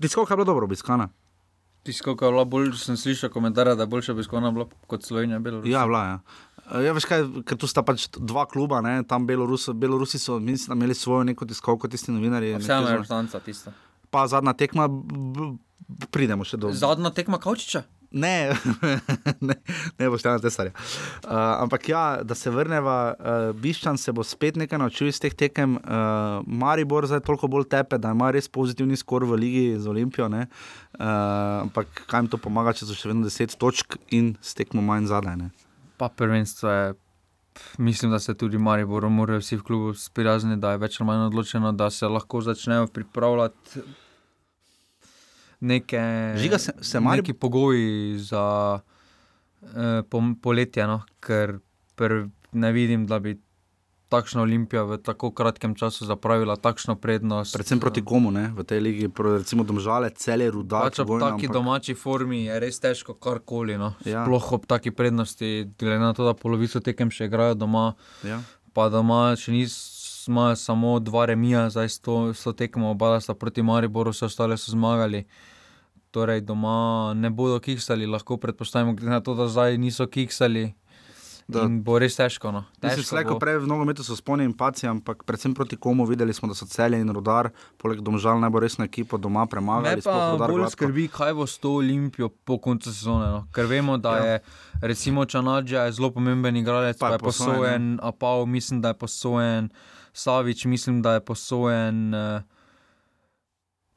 Tiskovka je bila dobro obiskana. Tiskovka je bila bolj, sem slišal komentarje, da je boljša obiskovana bila kot Slovenija. Belorusija. Ja, bila je. Ja. Ja, veš kaj, ker tu sta pač dva kluba, ne? tam Belorus, Belorusi so mislim, imeli svojo neko tiskovko, tisti novinarji. Nekje je zunaj. reprezentanca tista. Pa zadnja tekma, pridemo še do. Zadnja tekma Kavčiča? Ne, <laughs> ne, ne boš tam tesarja. Uh, ampak ja, da se vrneva, uh, Biščan se bo spet nekaj naučil iz teh tekem. Uh, Maribor zdaj toliko bolj tepe, da ima res pozitivni skor v ligi z Olimpijo. ne. Uh, ampak kaj jim to pomaga, če so še vedno 10 točk in s tekmo manj zadaj. Ne? Pa prvenstvo je. Mislim, da se tudi Maribor, morajo vsi v klubu sprijazniti, da je več ali manj odločeno, da se lahko začnejo pripravljati neke, Žiga, se- se Marib- neki pogoji za eh, pom- poletje, no? ker pr, ne vidim, da bi takšna olimpija v tako kratkem času zapravila takšno prednost. Predvsem proti komu ne? v tej ligi, recimo Domžale, cele rudar. Pač ob taki domači formi je res težko karkoli. No. Ja. Sploh ob taki prednosti, glede na to, da polovico tekem še igrajo doma, Ja. pa doma še nismo samo dva remija, zdaj s to, s to tekmo, oba sta proti Mariboru, vse ostale so zmagali. Torej, doma ne bodo kiksali, lahko predpostavimo, glede na to, da zdaj niso kiksali. Da. In bo res težko. No. Mislim, Težko slejko bo. prej v nogometu so sponi in paci, ampak predvsem proti komu videli smo, da so celje in rodar, poleg domžal najbolj resno ekipo doma Me premagali. sploh pa bolj gladko. skrbi, kaj bo s to Olimpijo po koncu sezone. No? Ker vemo, da Ja. je recimo Čanadža zelo pomemben igralec, Pa pa je je posojen, Apao mislim, da je posojen, Savič mislim, da je posojen. eh,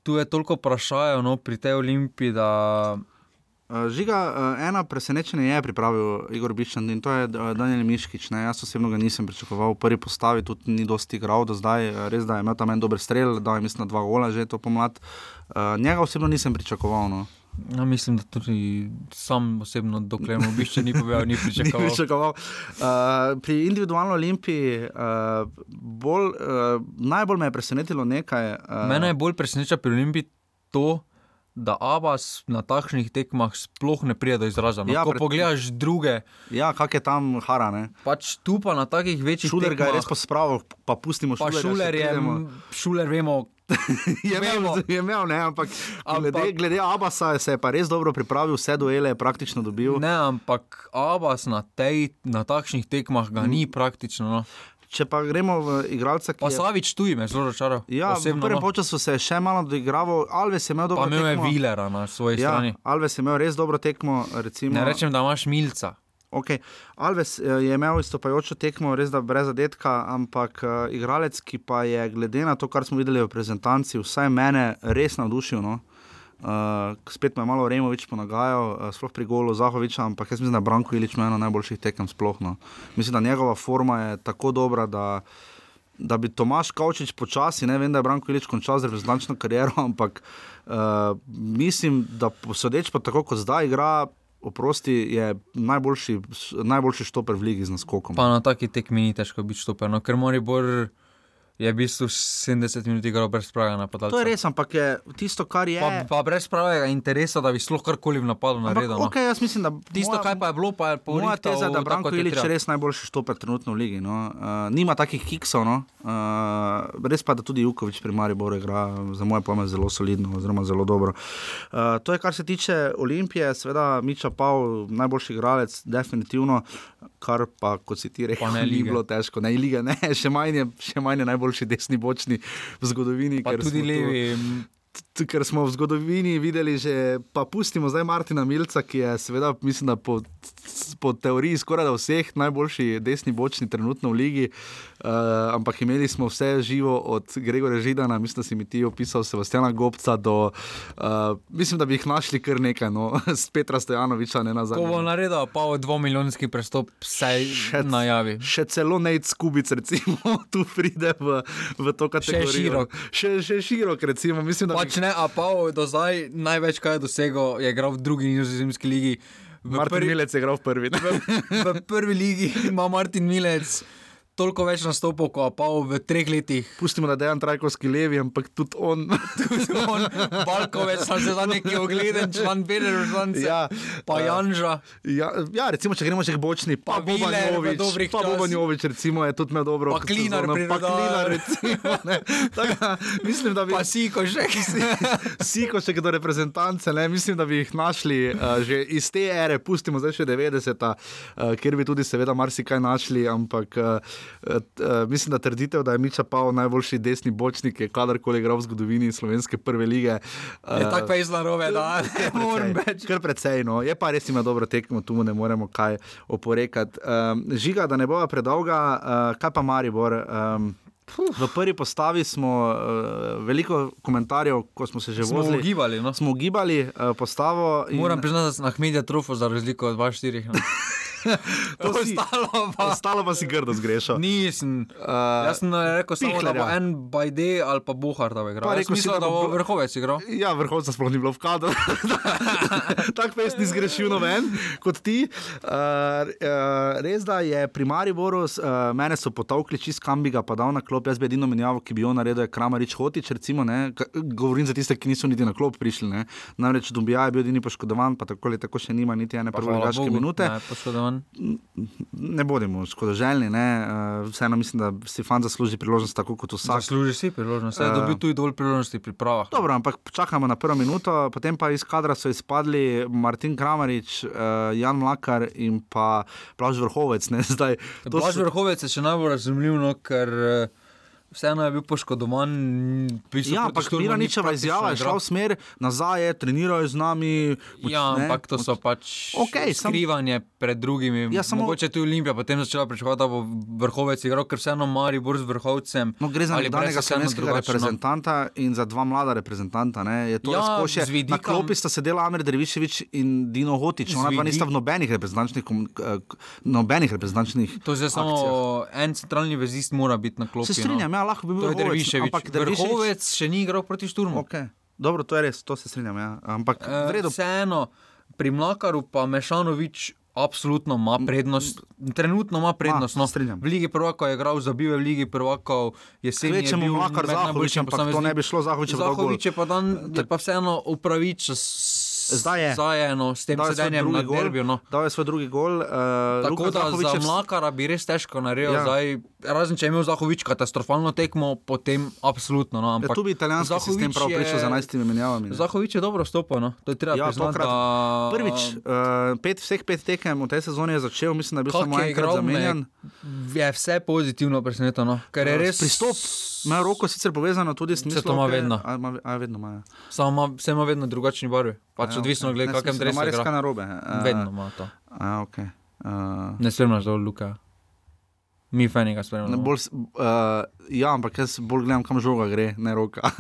Tu je toliko vprašajev no, pri tej Olimpiji, da Žiga, uh, ena presenečenje je pripravil Igor Biščan in to je uh, Daniel Miškič. Ne? Jaz osebno ga nisem pričakoval v prvi postavi, tudi ni dosti igral do zdaj. Res da je imel tam en dober strel, da je mislim na dva gola že to pomlad. Njega osebno nisem pričakoval. No. no, mislim, da tudi sam osebno, dokler mu bišče ni povedal, ni <laughs> Ni pričakoval. pričakoval. Uh, pri individualni olimpiji uh, bolj, uh, najbolj me je presenetilo nekaj. Uh, Mene je bolj preseneča pri Olimpiji to, da Abbas na takšnih tekmah sploh ne pride do izraza. No, Ja, ko pred- pogledaš druge, Ja, kak je tam harane. pač tu pa na takih večjih Šuler ga je tekmah, res pospravil, pa pustimo Pa šulerja, še šuler je, šuler vemo. <laughs> je imel, je imel ne, ampak, Ampak- glede, glede Abasa se je pa res dobro pripravil, vse duele je praktično dobil. Ne, ampak Abbas na, tej, na takšnih tekmah ga ni praktično. No. Če pa gremo v igralca, ki Pa je. Savič tu me zelo razočaral. Ja, v osebno, prvem no. času se je še malo doigraval, Alves je imel dobro Pa imel je tekmo. Vilera na svoji Ja, strani. Alves je imel res dobro tekmo. Recimo, Ne rečem, da imaš milca. Okay. Alves eh, je imel izstopajočo tekmo, res da brez zadetka, ampak uh, igralec, ki pa je glede na to, kar smo videli v prezentanci, vsaj mene res navdušil. No? Uh, spet me je malo Removič ponagajal, uh, sploh pri golu Zahoviča, ampak jaz mislim, da Branko Ilič ena najboljših tekem sploh. No. Mislim, da njegova forma je tako dobra, da, da bi Tomaš Kavčič počasi, ne vem, da je Branko Ilič končal z reprezentančno kariero, <laughs> ampak uh, mislim, da posodeč pa tako, kot zdaj igra. Oprosti je najboljši, najboljši štoper v ligi z naskokom. Pa na taki tekmi ni težko biti štoper, no, ker mora bolj je v bistvu 70 minut igral brez pravega napadalca. To je res, ampak je tisto, kar je. Pa, pa brez pravega interesa, da bi sploh karkoli v napadu naredil. No. Okay, jaz mislim, da tisto, moja, kaj pa je bilo, pa je povedal. Moja teza je, da Branko Ilič res najboljši štoper trenutno v ligi. No. Uh, nima takih kiksov, no. uh, res pa da tudi Jukovič pri Mariboru igra za moje pojme zelo solidno, oziroma zelo dobro. Uh, to je, kar se tiče Olimpije, seveda Miča Pav, najboljši igralec, definitivno, kar pa, kot si ti rekel, ni bilo težko. Ne, liga, ne, <laughs> še manj je, še manj je najbolj najboljši desni bočni v zgodovini. Pa tudi levi. Tu, ker smo v zgodovini videli, že, pa pustimo zdaj Martina Milca, ki je, seveda, mislim, da po, po teoriji skoraj da vseh najboljši desni bočni trenutno v ligi. Uh, ampak imeli smo vse živo, od Gregorja Židana, mislim, da si mi ti opisal, Sebastiana Gobca, do, uh, mislim, da bi jih našli kar nekaj, no, <laughs> s Petra Stojanoviča, ne nazaj. Ko bo naredil pa v dvomilijonski prestop, vse še najavi. Še celo Nate Skubic, recimo, <laughs> tu pride v, v to kategorijo. Še širok. Še, še širok, recimo. Mislim, pač ne, a pa do zdaj največ, kaj je dosegel, je igral v drugi nizozemski ligi. Martin prvi, Milec je igral v prvi. V, v prvi ligi ima Martin Milec toliko več nastopov, kot pa v treh letih. Pustimo, da je dejan trajkovski levi, ampak tudi on. <laughs> tudi on, Balkovec, sem se za neki ogleden, član Bener, član ja, pa uh, Janža. Ja, ja, recimo, če gremo še k bočni, pa, pa Boban Jovič. Pa Boban Jovič, recimo, je tudi imel dobro. Pa Klinar, pa Klinar, recimo. Taka, mislim, da bi... Pa Siko še. <laughs> Siko še do reprezentance, ne? mislim, da bi jih našli uh, že iz te ere, pustimo zdaj še 90-ta, uh, kjer bi tudi seveda marsikaj našli, ampak Uh, mislim, da trditev, da je Miča Pavel najboljši desni bočnik, ki je kadarkoli igral v zgodovini slovenske prve lige. Uh, je tako pa izlarove, da ne morem več. Kar precej, no. je pa res ima dobro tekmo, tu mu ne moremo kaj oporekati. Um, žiga, da ne bo predolga, uh, kaj pa Maribor. Um, V prvi postavi smo uh, veliko komentarjev, ko smo se že smo vozili. Ugibali, no? Smo ugibali uh, postavo. In... Moram priznati, da sem na Hmedija trofo za razliko od 2-4. No. <laughs> <laughs> ostalo, pa. ostalo pa si grdo zgrešil. Nisem. Uh, jaz sem rekel, samo, da bo en Bajde ali pa Bohar da igral. Rekel si, da bo vrhovec igral. Ja, vrhovca sploh ni bilo v kadru. <laughs> Tako pes ni zgrešil noben kot ti. Uh, uh, res da je pri Mariboru, uh, mene so potovkli čist kambiga, pa dal na klop. Jaz bi edino menjavo, ki bi jo naredil, je Kramarič Hotič. Recimo, Govorim za tiste, ki niso niti na klop prišli. Ne. Namreč Dumbija je bil edini poškodovan, pa tako, tako še nima niti ene prve minute. Ne, on. Ne bodimo škodoželjni, ne. Uh, vseeno mislim, da si fan zasluži priložnost, tako kot vsak. Zasluži si priložnost, da uh, dobi tudi dovolj priložnosti pri pravah. Dobro, ampak čakamo na prvo minuto, potem pa iz kadra so izpadli Martin Kramarič, uh, Jan Mlakar in pa Plaž Vrhovec. Plaž <laughs> Vrhovec je še najbolj razumljivo, ker. Uh, vseeno je bil poškodovan. Ja, ampak Mira ničeva izjava, je šla v smer nazaj, trenirajo z nami. Moč, ja, ampak to so pač okay, skrivanje sam... pred drugimi. Ja, samo... Mogoče tu Olimpija potem začela pričakovati, da bo vrhovec igral, ker vseeno mari bor z vrhovcem. No, gre za nekega slovenskega no. reprezentanta in za dva mlada reprezentanta. Ne? Je to ja, razkošje. Vidika... Na klopi sta sedela Amir Derviševič in Dino Hotič, ona pa nista v nobenih reprezentančnih. Nobenih reprezentančnih to je samo en centralni vezist, mora biti na klopi. Se strinjam, no ja, lahko bi bil Derviševič. Ampak Derviševič še ni igral proti šturmu. Okay. Dobro, to je res, to se strinjam. Ja. Ampak e, vseeno, pri Mlakaru pa Mešanovič. Absolutno ima prednost, trenutno ima prednost. Ma, no. V Ligi prvakov je igral za bive, v Ligi prvakov je se nekaj. Če mu lahko Zahovič, ampak to ne bi šlo Zahovič. Zahovič je pa dan, je pa vseeno upravičen. Zdaj je. Zdaj je, no, s tem sedenjem na derbiju. No. Dal je svoj drugi gol. Uh, Tako Luka da Zahovič za Mlakara bi res težko naredil. Ja. Zdaj, razen če je imel Zahovič katastrofalno tekmo, potem absolutno. No, ampak ja, tu bi italijanski Zahovič sistem prav prišel za 11 menjavami. Zahovič je dobro stopil. No. To je treba ja, priznati. Da... Prvič, uh, pet, vseh pet tekem v tej sezoni je začel, mislim, da je bil samo enkrat zamenjan. Je vse pozitivno preseneteno. Ker je res pristop. Ima roko sicer povezano tudi s tem, da ima vedno. A, a, a, vedno ima, ja. Samo ima, ima vedno drugačni barvi. Pač ja, odvisno, glede, kakem drevesu. Ima res kaj narobe. Uh, vedno ima to. A, okay. Uh, Ne spremljaš dol, Luka. Mi fajnega spremljamo. bolj, uh, ja, ampak jaz bolj gledam, kam žoga gre, ne roka.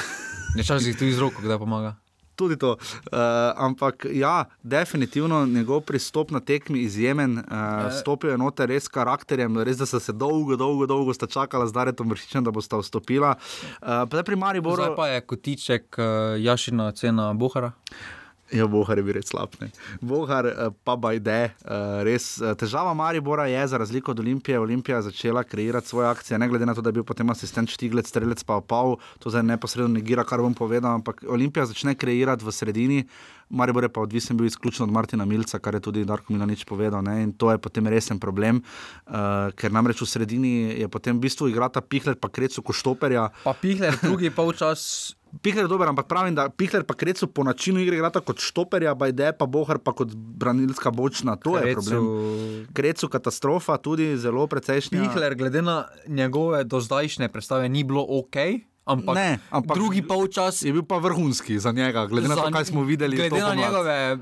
<laughs> Včasih tudi z roko, kdaj pomaga. Tudi to. Uh, ampak ja, definitivno njegov pristop na tekmi izjemen. Uh, stopil je noter res s karakterjem, res da so se dolgo, dolgo, dolgo sta čakala z Daretom Vršičem, da bosta vstopila. Uh, pa pri Mariboru. Zdaj pa je kotiček uh, Jašina cena Bohara. Ja, Bohar je bil res slab. Ne. Bohar eh, pa bajde. eh, Res eh, težava Maribora je, za razliko od Olimpije, Olimpija začela kreirati svoje akcije, ne glede na to, da je bil potem asistent Štiglec, strelec pa opal, to zdaj neposredno negira, kar bom povedal, ampak Olimpija začne kreirati v sredini. Maribor je pa odvisen bil izključno od Martina Milca, kar je tudi Darko Milanič povedal. Ne? In to je potem resen problem, uh, ker namreč v sredini je potem v bistvu igrata Pihler pa Krecu Koštoperja. Pa Pihler, drugi <laughs> polčas. Pihler je dober, ampak pravim, da Pihler pa Krecu po načinu igre igrata kot Štoperja, Bajde pa Bohar pa kot branilska bočna. To je Krecu- problem. Krecu katastrofa, tudi zelo precejšnja. Pihler, glede na njegove dozdajšnje predstave, ni bilo ok. Ampak, Ne, ampak drugi polčas je bil pa vrhunski za njega, glede na to, za- kaj smo videli. Glede na njegove,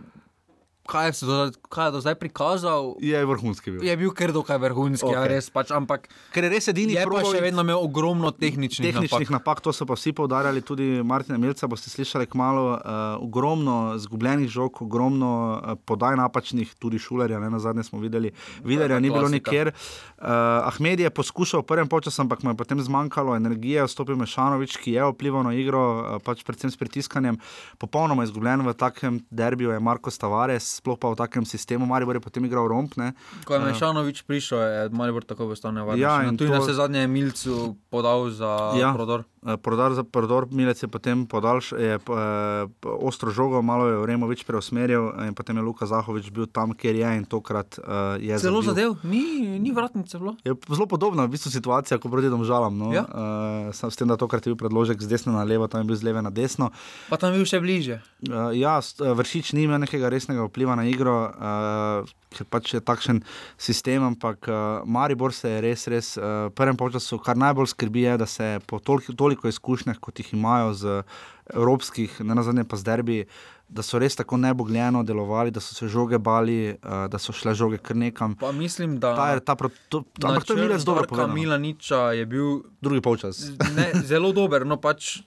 kaj je, do, kaj je do zdaj prikazal, Je vrhunski bil. je bil kar dokaj vrhunski, okay. Okej. res, pač, ampak Ker je res edini je pa probal še vedno imel ogromno tehničnih, Tehničnih napak. napak, to so pa vsi poudarjali, tudi Martina Milca. Boste slišali kmalo, uh, ogromno zgubljenih žog, ogromno uh, podaj napačnih, tudi šulerja, ne na zadnje smo videli. Vidarja ni bilo nikjer. Uh, Ahmed je poskušal v prvem času, ampak mu je potem zmanjkalo energije, vstopil Mešanovič, ki je vplival na igro, uh, pač predvsem s pritiskanjem. Popolnoma izgubljen v takem derbiju je Marko Tavares, sploh pa v takem sistemu. Maribor je potem igral romp. Ne? Ko je Mešanovič prišel, je Maribor tako postal nevaren. Ja, in tudi to- na vse zadnje je Milcu podal za Ja. prodor. Eh, Prodor za prodor, Milec je potem podaljš, je, eh, ostro žogo, malo je Removič preusmeril in potem je Luka Zahovič bil tam, kjer je in tokrat uh, je Zelo zabil. zadev, ni, ni vratnice bilo. Je zelo podobna v bistvu situacija, kot proti domžalam. No? Ja. Uh, s tem, da tokrat je bil predložek z desne na levo, tam je bil z leve na desno. Pa tam je bil še bliže. Uh, ja, eh, vršič ni imel nekega resnega vpliva na igro, uh, ker pač je takšen sistem, ampak uh, Maribor se je res, res uh, v prvem času, kar najbolj skrbi, je, da se po toliko, toliko izkušnjah, kot jih imajo z evropskih, ne nazadnje pa z derbi, da so res tako nebogljeno delovali, da so se žoge bali, uh, da so šle žoge kar nekam. Pa mislim, da Ta, je- ta, pro- to, to, ampak to je Milec dobro povedal. no. Milaniča je bil Drugi polčas. ne, zelo dober. No pač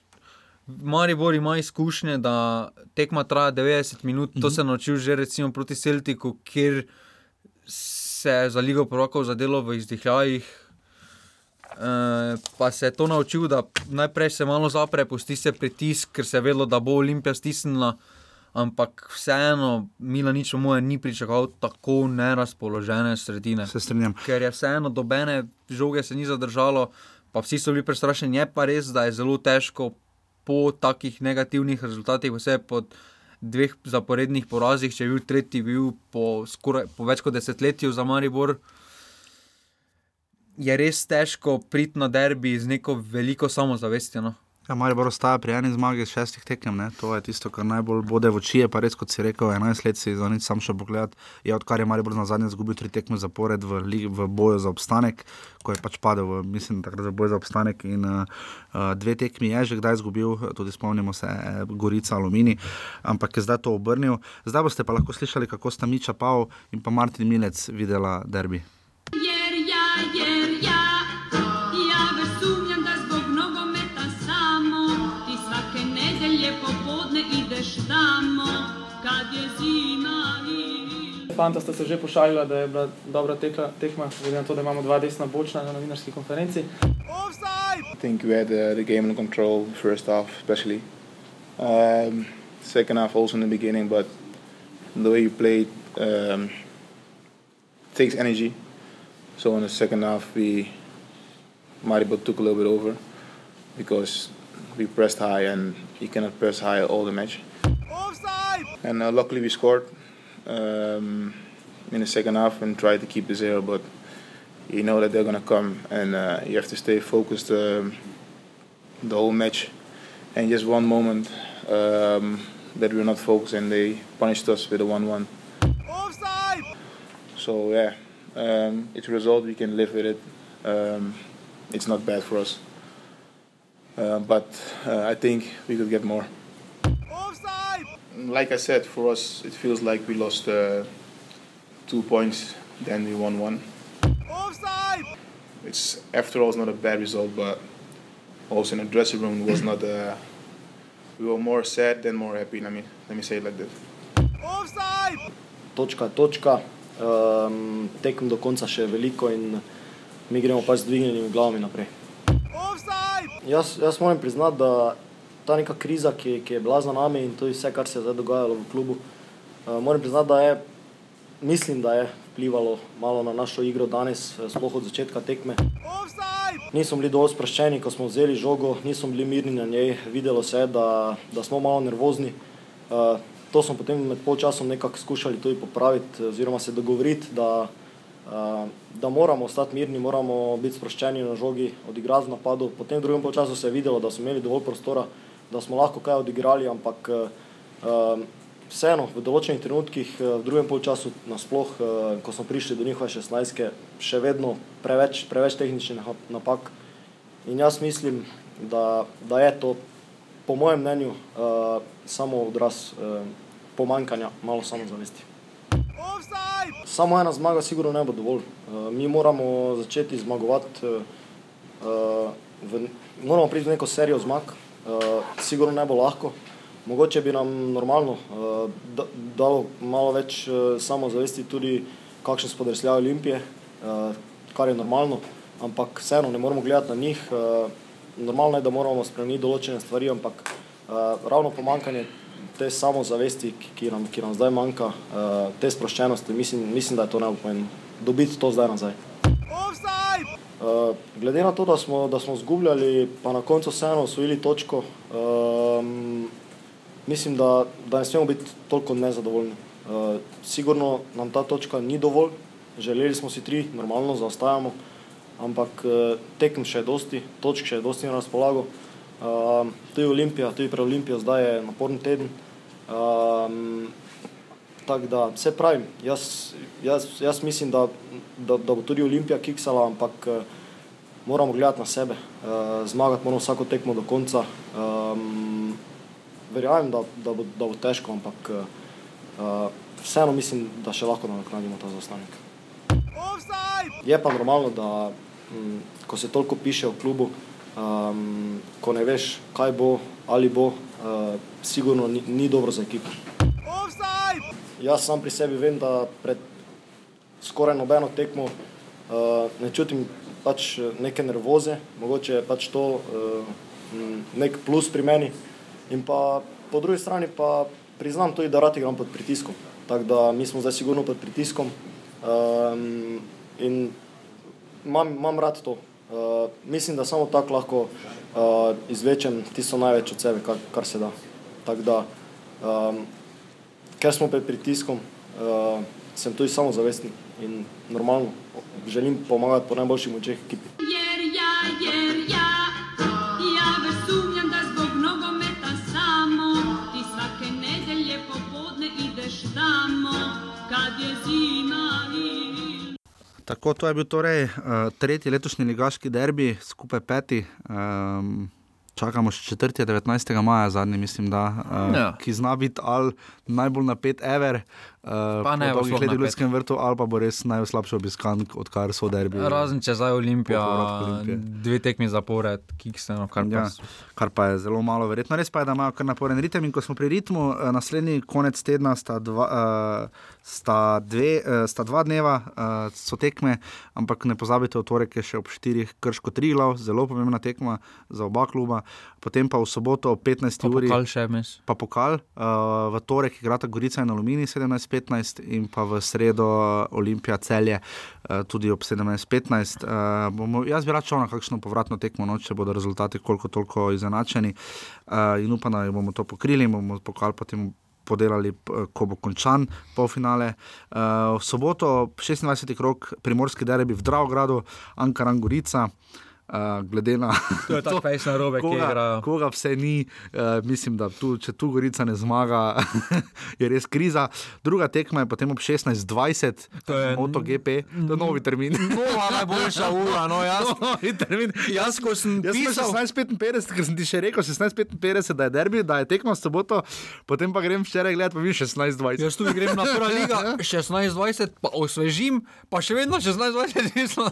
Maribor ima izkušnje, da tekma traja 90 minut. To se je naučil že recimo proti Celtiku, kjer se je za Ligo Prorokov zadelo v izdihljajih. Uh, pa se je to naučil, da najprej se malo zapre, pusti se pritisk, ker se je vedelo, da bo Olimpija stisnila. Ampak vseeno, Milanič, po mojem, ni pričakoval tako nerazpoložene sredine. Se strinjam. Ker je vseeno dobene žoge se ni zadržalo, pa vsi so bili prestrašeni. Je pa res, da je zelo težko po takih negativnih rezultatih, vse po dveh zaporednih porazih, če je bil tretji, bil po, skoraj, po več kot desetletju za Maribor. Je res težko priti na derbi z neko veliko samozavestjo. No? Ja, Maribor ostaja pri eni zmagi iz šestih tekem, ne? to je tisto, kar najbolj bode v oči. Pa res, kot si rekel, 11 let si za nič sam še pogledati. Je odkar je Maribor na zadnje izgubil tri tekme zapored v, v boju za obstanek, ko je pač padel, v, mislim, takrat v boj za obstanek. In uh, dve tekmi je že kdaj izgubil, tudi spomnimo se eh, Gorica, Alumini, ampak je zdaj to obrnil. Zdaj boste pa lahko slišali, kako sta Miča Pav in pa Martin Milec videla derbi. Fanta sta se že pošalila, da je bila dobra tekla, tekma, glede na to, da imamo dva desna bočna na novinarski konferenci. I think we had uh, the game under control first half, especially. Um, second half also in the beginning, but the way you played um, takes energy. So in the second half, we Maribor took a little bit over because we pressed high, and you cannot press high all the match. And uh, luckily we scored um, in the second half and try to keep the zero, but you know that they're gonna come, and uh, you have to stay focused um, the whole match. And just one moment um, that we're not focused, and they punished us with a one-one. Offside. So yeah, um, it's a result. We can live with it. Um, it's not bad for us, uh, but uh, I think we could get more. Like I said, for us, it feels like we lost uh, two points then we won one. It's after all, it's not a bad result, but also in the dressing room was not. Uh, we were more sad than more happy. Let me let me say it like this. Točka je točka, um, tekem do konca še je veliko in mi gremo pač z dvignjenimi glavami naprej. Jaz, jaz moram priznati, da ta neka kriza, ki, ki je bila za nami in je vse, kar se je zdaj dogajalo v klubu, uh, moram priznati, da je, mislim, da je vplivalo malo na našo igro danes, eh, sploh od začetka tekme. Nismo bili dovolj sproščeni, ko smo vzeli žogo, nismo bili mirni na njej, videlo se je, da, da smo malo nervozni. Uh, to smo potem med polčasom nekako skušali tudi popraviti, oziroma se dogovoriti, da, uh, da moramo ostati mirni, moramo biti sproščeni na žogi, odigrati v napadu. Potem v drugem polčasu se je videlo, da smo imeli dovolj prostora, da smo lahko kaj odigrali, ampak uh, vseeno v določenih trenutkih, uh, v drugem polčasu, nasploh, uh, ko smo prišli do njihove 16, še vedno preveč, preveč tehničnih napak. In jaz mislim, da, da je to, po mojem mnenju, uh, samo odraz uh, pomankanja malo samozavesti. Samo ena zmaga, sigurno ne bo dovolj. Uh, mi moramo začeti zmagovati, uh, v, moramo priti v neko serijo zmag, sigurno ne bo lahko. Mogoče bi nam normalno uh, dalo malo več uh, samozavesti tudi kakšen spodrsljaj Olimpije, uh, kar je normalno, ampak vseeno ne moramo gledati na njih. Uh, normalno je, da moramo spremeniti določene stvari, ampak uh, ravno pomankanje te samozavesti, ki, nam, ki nam zdaj manjka, uh, te sproščenosti, mislim, mislim, da je to najpomembno. Dobiti to zdaj nazaj. Uh, glede na to, da smo, da smo zgubljali, pa na koncu vseeno osvojili točko, um, mislim, da, da ne smemo biti toliko nezadovoljni. Uh, sigurno nam ta točka ni dovolj, želeli smo si tri, normalno zaostajamo, ampak uh, tekem še je dosti, točk še je dosti na razpolago. Uh, to je Olimpija, to je pre Olimpijo, zdaj je naporni teden. Um, tako da, vse pravim, jaz, jaz, jaz mislim, da, da, da bo tudi Olimpija kiksala, ampak uh, moramo gledati na sebe, uh, zmagati moramo vsako tekmo do konca. Um, verjamem, da, da, bo, da bo težko, ampak uh, vseeno mislim, da še lahko nadoknadimo ta zaostanek. Je pa normalno, da um, ko se toliko piše v klubu, um, ko ne veš, kaj bo ali bo, uh, sigurno ni, ni dobro za ekipo. Jaz sam pri sebi vem, da pred skoraj nobeno tekmo uh, ne čutim pač neke nervoze, mogoče je pač to uh, nek plus pri meni. In pa po drugi strani pa priznam tudi, da rad igram pod pritiskom. Tako da mi smo zdaj sigurno pod pritiskom um, in imam, imam rad to. Uh, mislim, da samo tako lahko uh, izvečem tisto največ od sebe, kar, kar se da. Tako da, um, ker smo pod pritiskom, uh, sem tudi samozavesten in normalno želim pomagati po najboljših močeh ekipi. Jer ja, jer ja, ja već sumnjam da zbog nogometa samo ti svake nedelje popodne ideš tamo kad je zima i Tako, to je bil torej uh, tretji letošnji ligaški derbi, skupaj peti. Um, čakamo še 4. 19. maja, zadnji, mislim, da, uh, Ja. ki zna biti ali najbolj napet, ever. Uh, Pa ne sploh letih v. Ljudskem vrtu, ali pa bo res najslabši obiskan, odkar so derbi. Razen če zdaj Olimpija, dve tekmi zapored, kikseno, kar. Ja, kar pa je zelo malo verjetno. Res pa je, da imajo kar naporen ritem. In ko smo pri ritmu, eh, naslednji konec tedna sta dva, uh, sta dve, uh, sta dva dneva, uh, so tekme, ampak ne pozabite, v torek je še ob 4 krško 3 glav, zelo pomembna tekma za oba kluba. Potem pa v soboto ob 15. Pa uri. pokal še vmes. Pa pokal, uh, v torek igrata Gorica in Aluminij 17:15 in pa v sredo uh, Olimpija celje uh, tudi ob 17:15. Uh, bomo- jaz bi rad šel na kakšno povratno tekmo, no, če bodo rezultati koliko toliko izenačeni uh, in upam, da bomo to pokrili in bomo pokal potem. Podelali, ko bo končan polfinale. Uh, v soboto, 26. krok, primorski derbi v Dravogradu, Ankaran Gorica. Uh, glede na <laughs> To je tako fejs na robe, ki koga, igrajo. koga vse ni. Uh, mislim, da tu, če tu Gorica ne zmaga, <laughs> je res kriza. Druga tekma je potem ob 16:20, To je- MotoGP, to je novi termin. Nova najboljša ura, no jaz. <laughs> Novi termin. Jaz, ko sem Jaz pisal, 16:55, ker sem ti še rekel 16:55, da je derbi, da je tekma soboto, potem pa grem včeraj gledati, pa vidiš 16:20. Jaz tudi grem na prva liga, 16-20, pa osvežim, pa še vedno 16-20 nismo.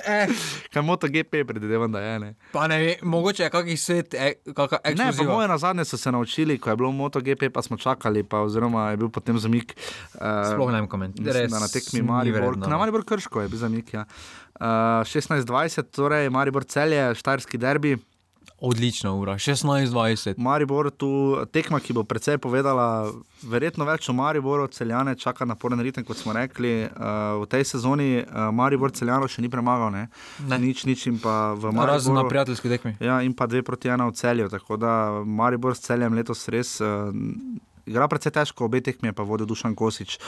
Eh, Kaj MotoGP predvidevam, da je ne. pa ne vem, mogoče je kakšen svet, eh, kakšna Ne, pa ekskluziva. moje na zadnje so se naučili, ko je bilo MotoGP, pa smo čakali, pa oziroma je bil potem zamik. Uh, Sploh ne vem komentirati. Na tekmi Maribor, na Maribor Krško je bil zamik. Ja. Uh, 16-20, torej Maribor celje, štajerski derbi. Odlična ura, 16-20. Maribor tu tekma, ki bo precej povedala, verjetno več o Mariboru, celjane čaka naporen ritem, kot smo rekli. Uh, v tej sezoni uh, Maribor celjano še ni premagal, ne? Ne. nič, nič in pa v Razen na Mariboru. prijateljski tekmi. Ja, in pa dve proti ena v celju. Tako da Maribor s celjem letos res. Uh, Igra precej težko, obe tekmi je pa vodil Dušan Kosič.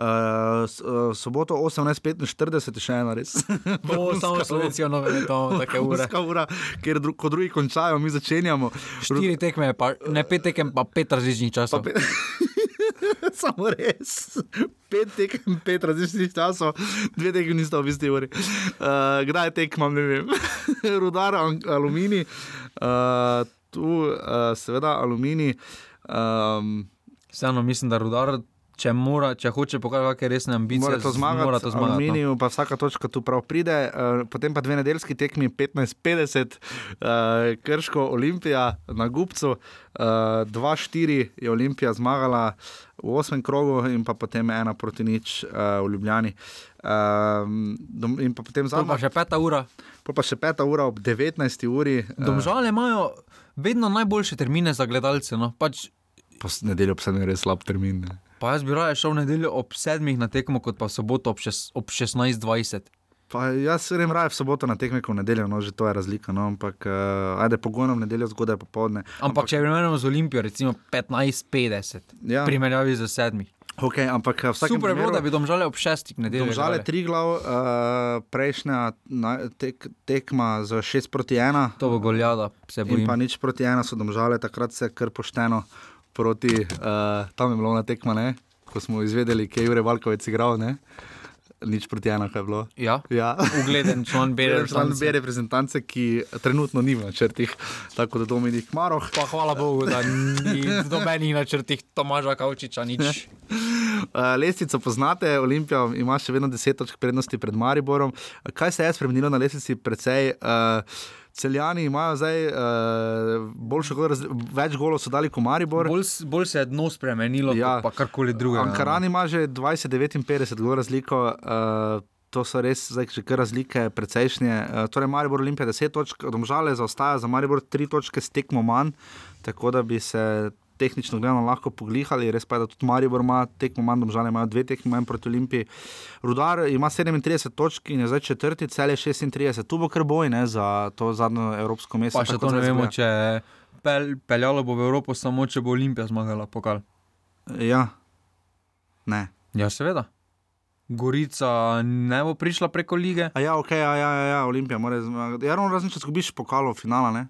Uh, soboto 18:45 je še ena res. <laughs> To samo Slovenijo, no, to take ure. Vrhunska ura, kjer dru ko drugi končajo, mi začenjamo. Štiri tekme, pa, ne pet tekem, pa pet različnih časov. <laughs> Samo res. Pet tekem, pet različnih časov, dve tekmi nista v isti uri. Uh, kdaj tekmam, ne vem. <laughs> Rudar, aluminij, uh, tu uh, seveda aluminij. Um, Vseeno mislim, da rudar, če, mora, če hoče pokazati kakšne resne ambicije, Mora to zmagati, mora to zmagati. no. Aluminiju, pa vsaka točka tu prav pride, uh, potem pa dve nedeljski tekmi, 15-50, uh, Krško, Olimpija na Gubcu, uh, 2-4 je Olimpija zmagala v osmem krogu in pa potem ena proti nič uh, v Ljubljani. Um, dom, in pa potem No. Zadnja, pa še peta ura. pol pa še peta ura ob 19. uri. Uh, Domžale imajo vedno najboljše termine za gledalce. No. Pač, nedeljo pa sem je res slab termin. Ne. pa jaz bi raje šel v nedeljo ob sedmih na tekmo, kot pa soboto ob, šest, ob 16.20. Pa jaz grem raje v soboto na tekme, kot v nedeljo, no že to je razlika. No, ampak uh, ajde pogojno v nedeljo zgodaj popovdne. Ampak, če primerjamo z Olimpijo, recimo 15.50, Ja. ja. primerjavi z sedmih. Okay, ampak eh, v vsakem Super je bilo, primeru- da bi domžale ob šestih nedeljah. Domžale igrale. tri glav, uh, prejšnja na, tek, tekma z 6 proti 1. To bo goljada, se In bojim. pa nič proti 1 so domžale, takrat se je kar pošteno proti, uh, tam je bilo na tekma, ne? ko smo izvedeli, kje je Jure Valkovec igral. Ne? Nič proti ena, kaj je bilo. Ja, Ja. ugleden član B <laughs> Ugleden član reprezentance. B reprezentance, ki trenutno ni v načrtih, tako da Dominik Maroh. Pa hvala Bogu, da ni nobenih načrtih Tomaža Kavčiča nič. <laughs> Uh, lestvico poznate, Olimpija ima še vedno 10 točk prednosti pred Mariborom. Kaj se je spremenilo na lestvici? Precej. Uh, Celjani imajo zdaj uh, boljšo, gol, več golov so dali kot Maribor. Bolj, s- bolj se je dno spremenilo, ja. pa karkoli drugega. no. Ankaran ima že 20-59 gol razliko. Uh, To so res zdaj že kar razlike, precejšnje. Torej, Maribor Olimpija 10 točk, domžale zaostaja za Maribor 3 točke, stekmo manj, tako da bi se tehnično gledano lahko poglihali. Res pa je, da tudi Maribor ima tekmo manj, domžale imajo dve tekmi manj proti Olimpiji. Rudar ima 37 točk in je zdaj četrti, cel je 36. Tu bo kar boj ne, za to zadnjo evropsko mesto. Pa še to ne vemo, če pel, peljalo bo v Evropo samo, če bo Olimpija zmagala pokal. Ja, ne. Ja, seveda. Gorica ne bo prišla preko lige. A ja, ok, ja, ja, ja, ja Olimpija mora zmagati. Ja, ravno razen če zgubiš pokalo finala, ne?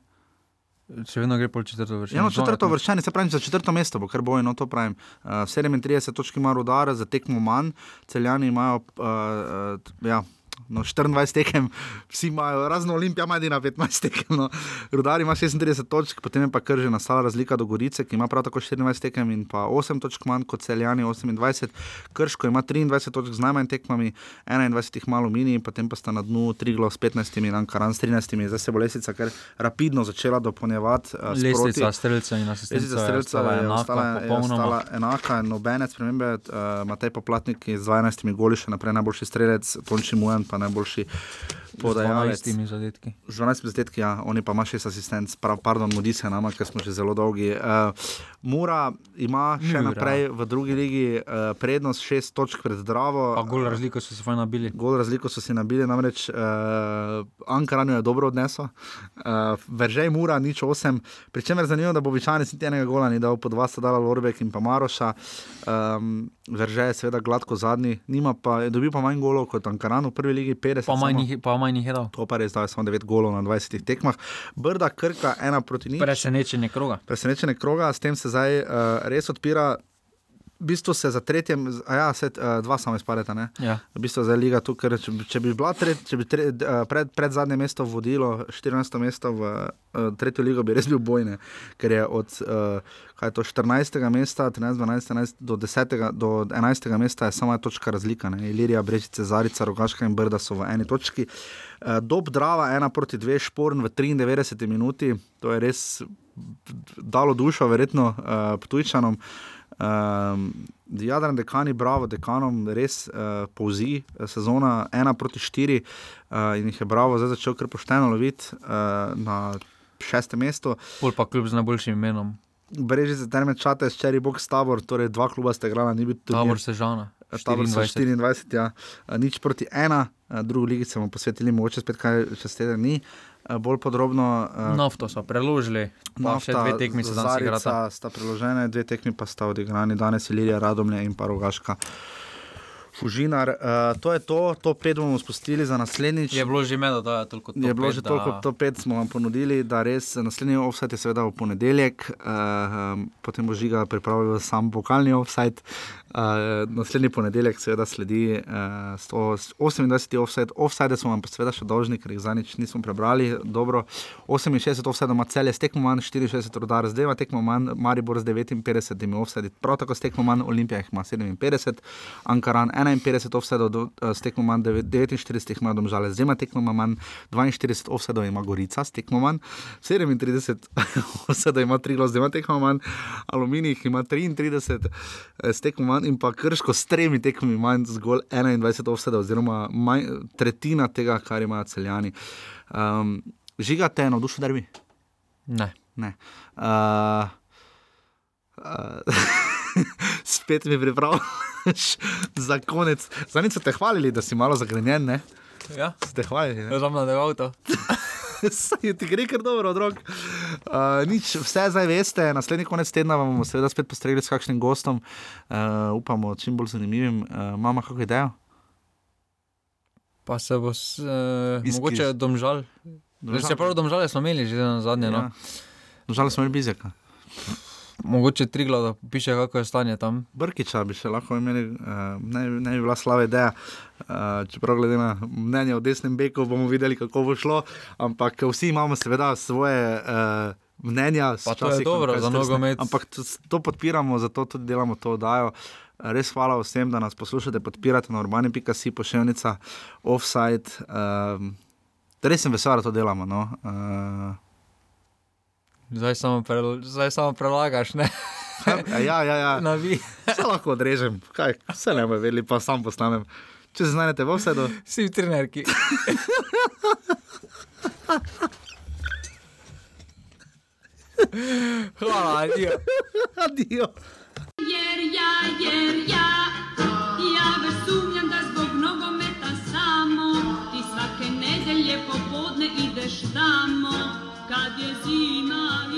Še vedno gre pol četrto vrščanje. Ja, no, četrto vrščanje, se pravi, za četrto mesto bo kar boj, no to pravim. Uh, 37 točk ima rodara, za tekmo manj, celjani imajo, uh, uh, ja. No, 24 tekem, vsi imajo, razno Olimpija ima edina 15 tekem. No. Rudar ima 36 točk, potem je pa kar že nastala razlika do Gorice, ki ima prav tako 24 tekem in pa 8 točk manj kot celjani 28. Krško ima 23 točk z najmanj tekmami, 21 jih malo mini, potem pa sta na dnu Triglo s 15 in Ankaran s 13. Zdaj se bo lesica kar rapidno začela dopolnjevati. Uh, Lestvica streljca in asistenca je ostala je enaka, ostala, je ostala enaka, nobene spremembe. Uh, Matej Poplatnik je z 12 goli še naprej najboljši strelec, Tonči Mujan pa najboljši podajalec. Z 12 zadetki. Z 12 zadetki, ja, oni pa ima 6 asistentov, pardon, mudi se nama, ker smo že zelo dolgi. Uh, Mura ima še Mura. naprej v drugi ligi uh, prednost 6 točk pred Dravo. Pa gol razliko so se fajn nabili. Gol razliko so si nabili, namreč uh, Ankaran jo je dobro odnesel, uh, Veržej Mura nič 8, pri čemer zanimivo, da bo običajno niti enega gola ni dal, po dva sta dala Lorbek in pa Maroša. Um, Veržej je seveda gladko zadnji, nima pa, je dobil pa manj golov kot Ankaran v prvi ligi 50. Pa manj, pa manj jih je dal. To pa res, da samo 9 golov na 20 tekmah. Brda, Krka, ena proti nič. Presenečenje kroga. Presenečenje kroga, s tem se zdaj uh, res odpira. V bistvu se za tretje, a ja, uh, dva samo izpadeta. Ja. V bistvu za liga tu, ker če, če bi tret, če bi tre, eh, pred, pred zadnje mesto vodilo, 14. mesto v uh, tretjo ligo, bi res bil bojne, ker je od uh, je to, 14. mesta, 13, 12, 11 do, 10, do 11. mesta je samo ena točka razlika. Ne? Ilirija, Brežice, Zarica, Rogaška in Brda so v eni točki. Uh, Dob Drava, ena proti dve, šporn v 93 minuti, to je res dalo dušo, verjetno uh, Ptujčanom. Um, Jadran dekani, bravo, dekanom, res uh, povzi eh, sezona 1 proti 4 uh, in jih je bravo zdaj začel kar pošteno loviti uh, na šestem mestu. Pol pa kljub z najboljšim imenom. Brežice, Terme, Čate, Cherry Box, Tabor, torej dva kluba ste igrala, ni bil tudi. Tabor Sežana. Tabor so 24. 24, ja. Nič proti ena, drugo ligi se bomo posvetili, mogoče spet kaj čez teden ni. Uh, bolj podrobno. Uh, Nafto so preložili, pa še dve tekmi se danes igrata. Zarica sta preložene, dve tekmi pa sta odigrani danes, Ilirija, Radomlje in pa Rogaška. Fužinar, uh, to je to, to pet bomo spustili za naslednjič. Je bilo že medo, da je toliko Je bilo že toliko, to pet smo vam ponudili, da res naslednji offset je seveda v ponedeljek, uh, um, potem bo žiga pripravil sam vokalni offset. Uh, naslednji ponedeljek seveda sledi uh, 128. offset. Offside smo vam seveda še dolžni, ker jih zadnjič nismo prebrali. Dobro, 68 offset ima celje, tekmo manj, 64 rodar, zdaj ima tekmo manj, Maribor z 59 offset, prav tako s tekmo manj, Olimpija ima 57, Ankaran 51 offsetov, do- eh, s tekmo manj 49 jih ima domžale, zdaj ima tekmo manj, 42 offsetov ima Gorica, s tekmo manj, 37 <laughs> offsetov ima Triglo, zdaj ima tekmo manj, Aluminij ima 33 eh, s tekmo manj in pa Krško s tremi tekmami manj, zgolj 21 offsetov, oziroma manj, tretjina tega, kar imajo celjani. Um, žiga te navdušil, derbi? Ne. Ne. Uh, uh, <laughs> spet mi pripravljaš za konec. So te hvalili, da si malo zagrenjen, ne? Ja. Ste hvalili. Ne? Jaz sem nadaljeval to. <laughs> Saj ti gre kar dobro, otrok. Uh, nič, vse zdaj veste, naslednji konec tedna vam bomo seveda spet postregli s kakšnim gostom, uh, upamo, čim bolj zanimivim. Uh, mama, kako idejo? Pa se bo, s, uh, Iz- mogoče domžal. Domžal? Se pravi, domžale smo imeli že na zadnje. No. Žal smo imeli bizjaka. Mogoče Trigla, da piše, kako je stanje tam. Brkiča bi še lahko imeli, uh, ne, ne bi bila slaba ideja. Uh, čeprav glede na mnenje o desnem beku, bomo videli, kako bo šlo. Ampak vsi imamo seveda svoje uh, mnenja. Pa to je dobro za nogomet. Ampak to, to podpiramo, zato tudi delamo to oddajo. Res hvala vsem, da nas poslušate, podpirate na urbani.si, pošiljnica, offside. Um, res sem vesel, da to delamo. No? Uh, Zdaj samo, pre, zdaj samo prelagaš. E, ja, ja, ja. <laughs> Vse lahko odrežem, kaj, vse ne veli, pa sam posnamem. Če se znajdete v vse do. Vsi v trenerki. <laughs> Hvala, adijo. adijo. Jer ja, jer ja, ja već sumnjam da zbog nogometa samo ti svake nedelje popodne ideš tamo. ca de zi n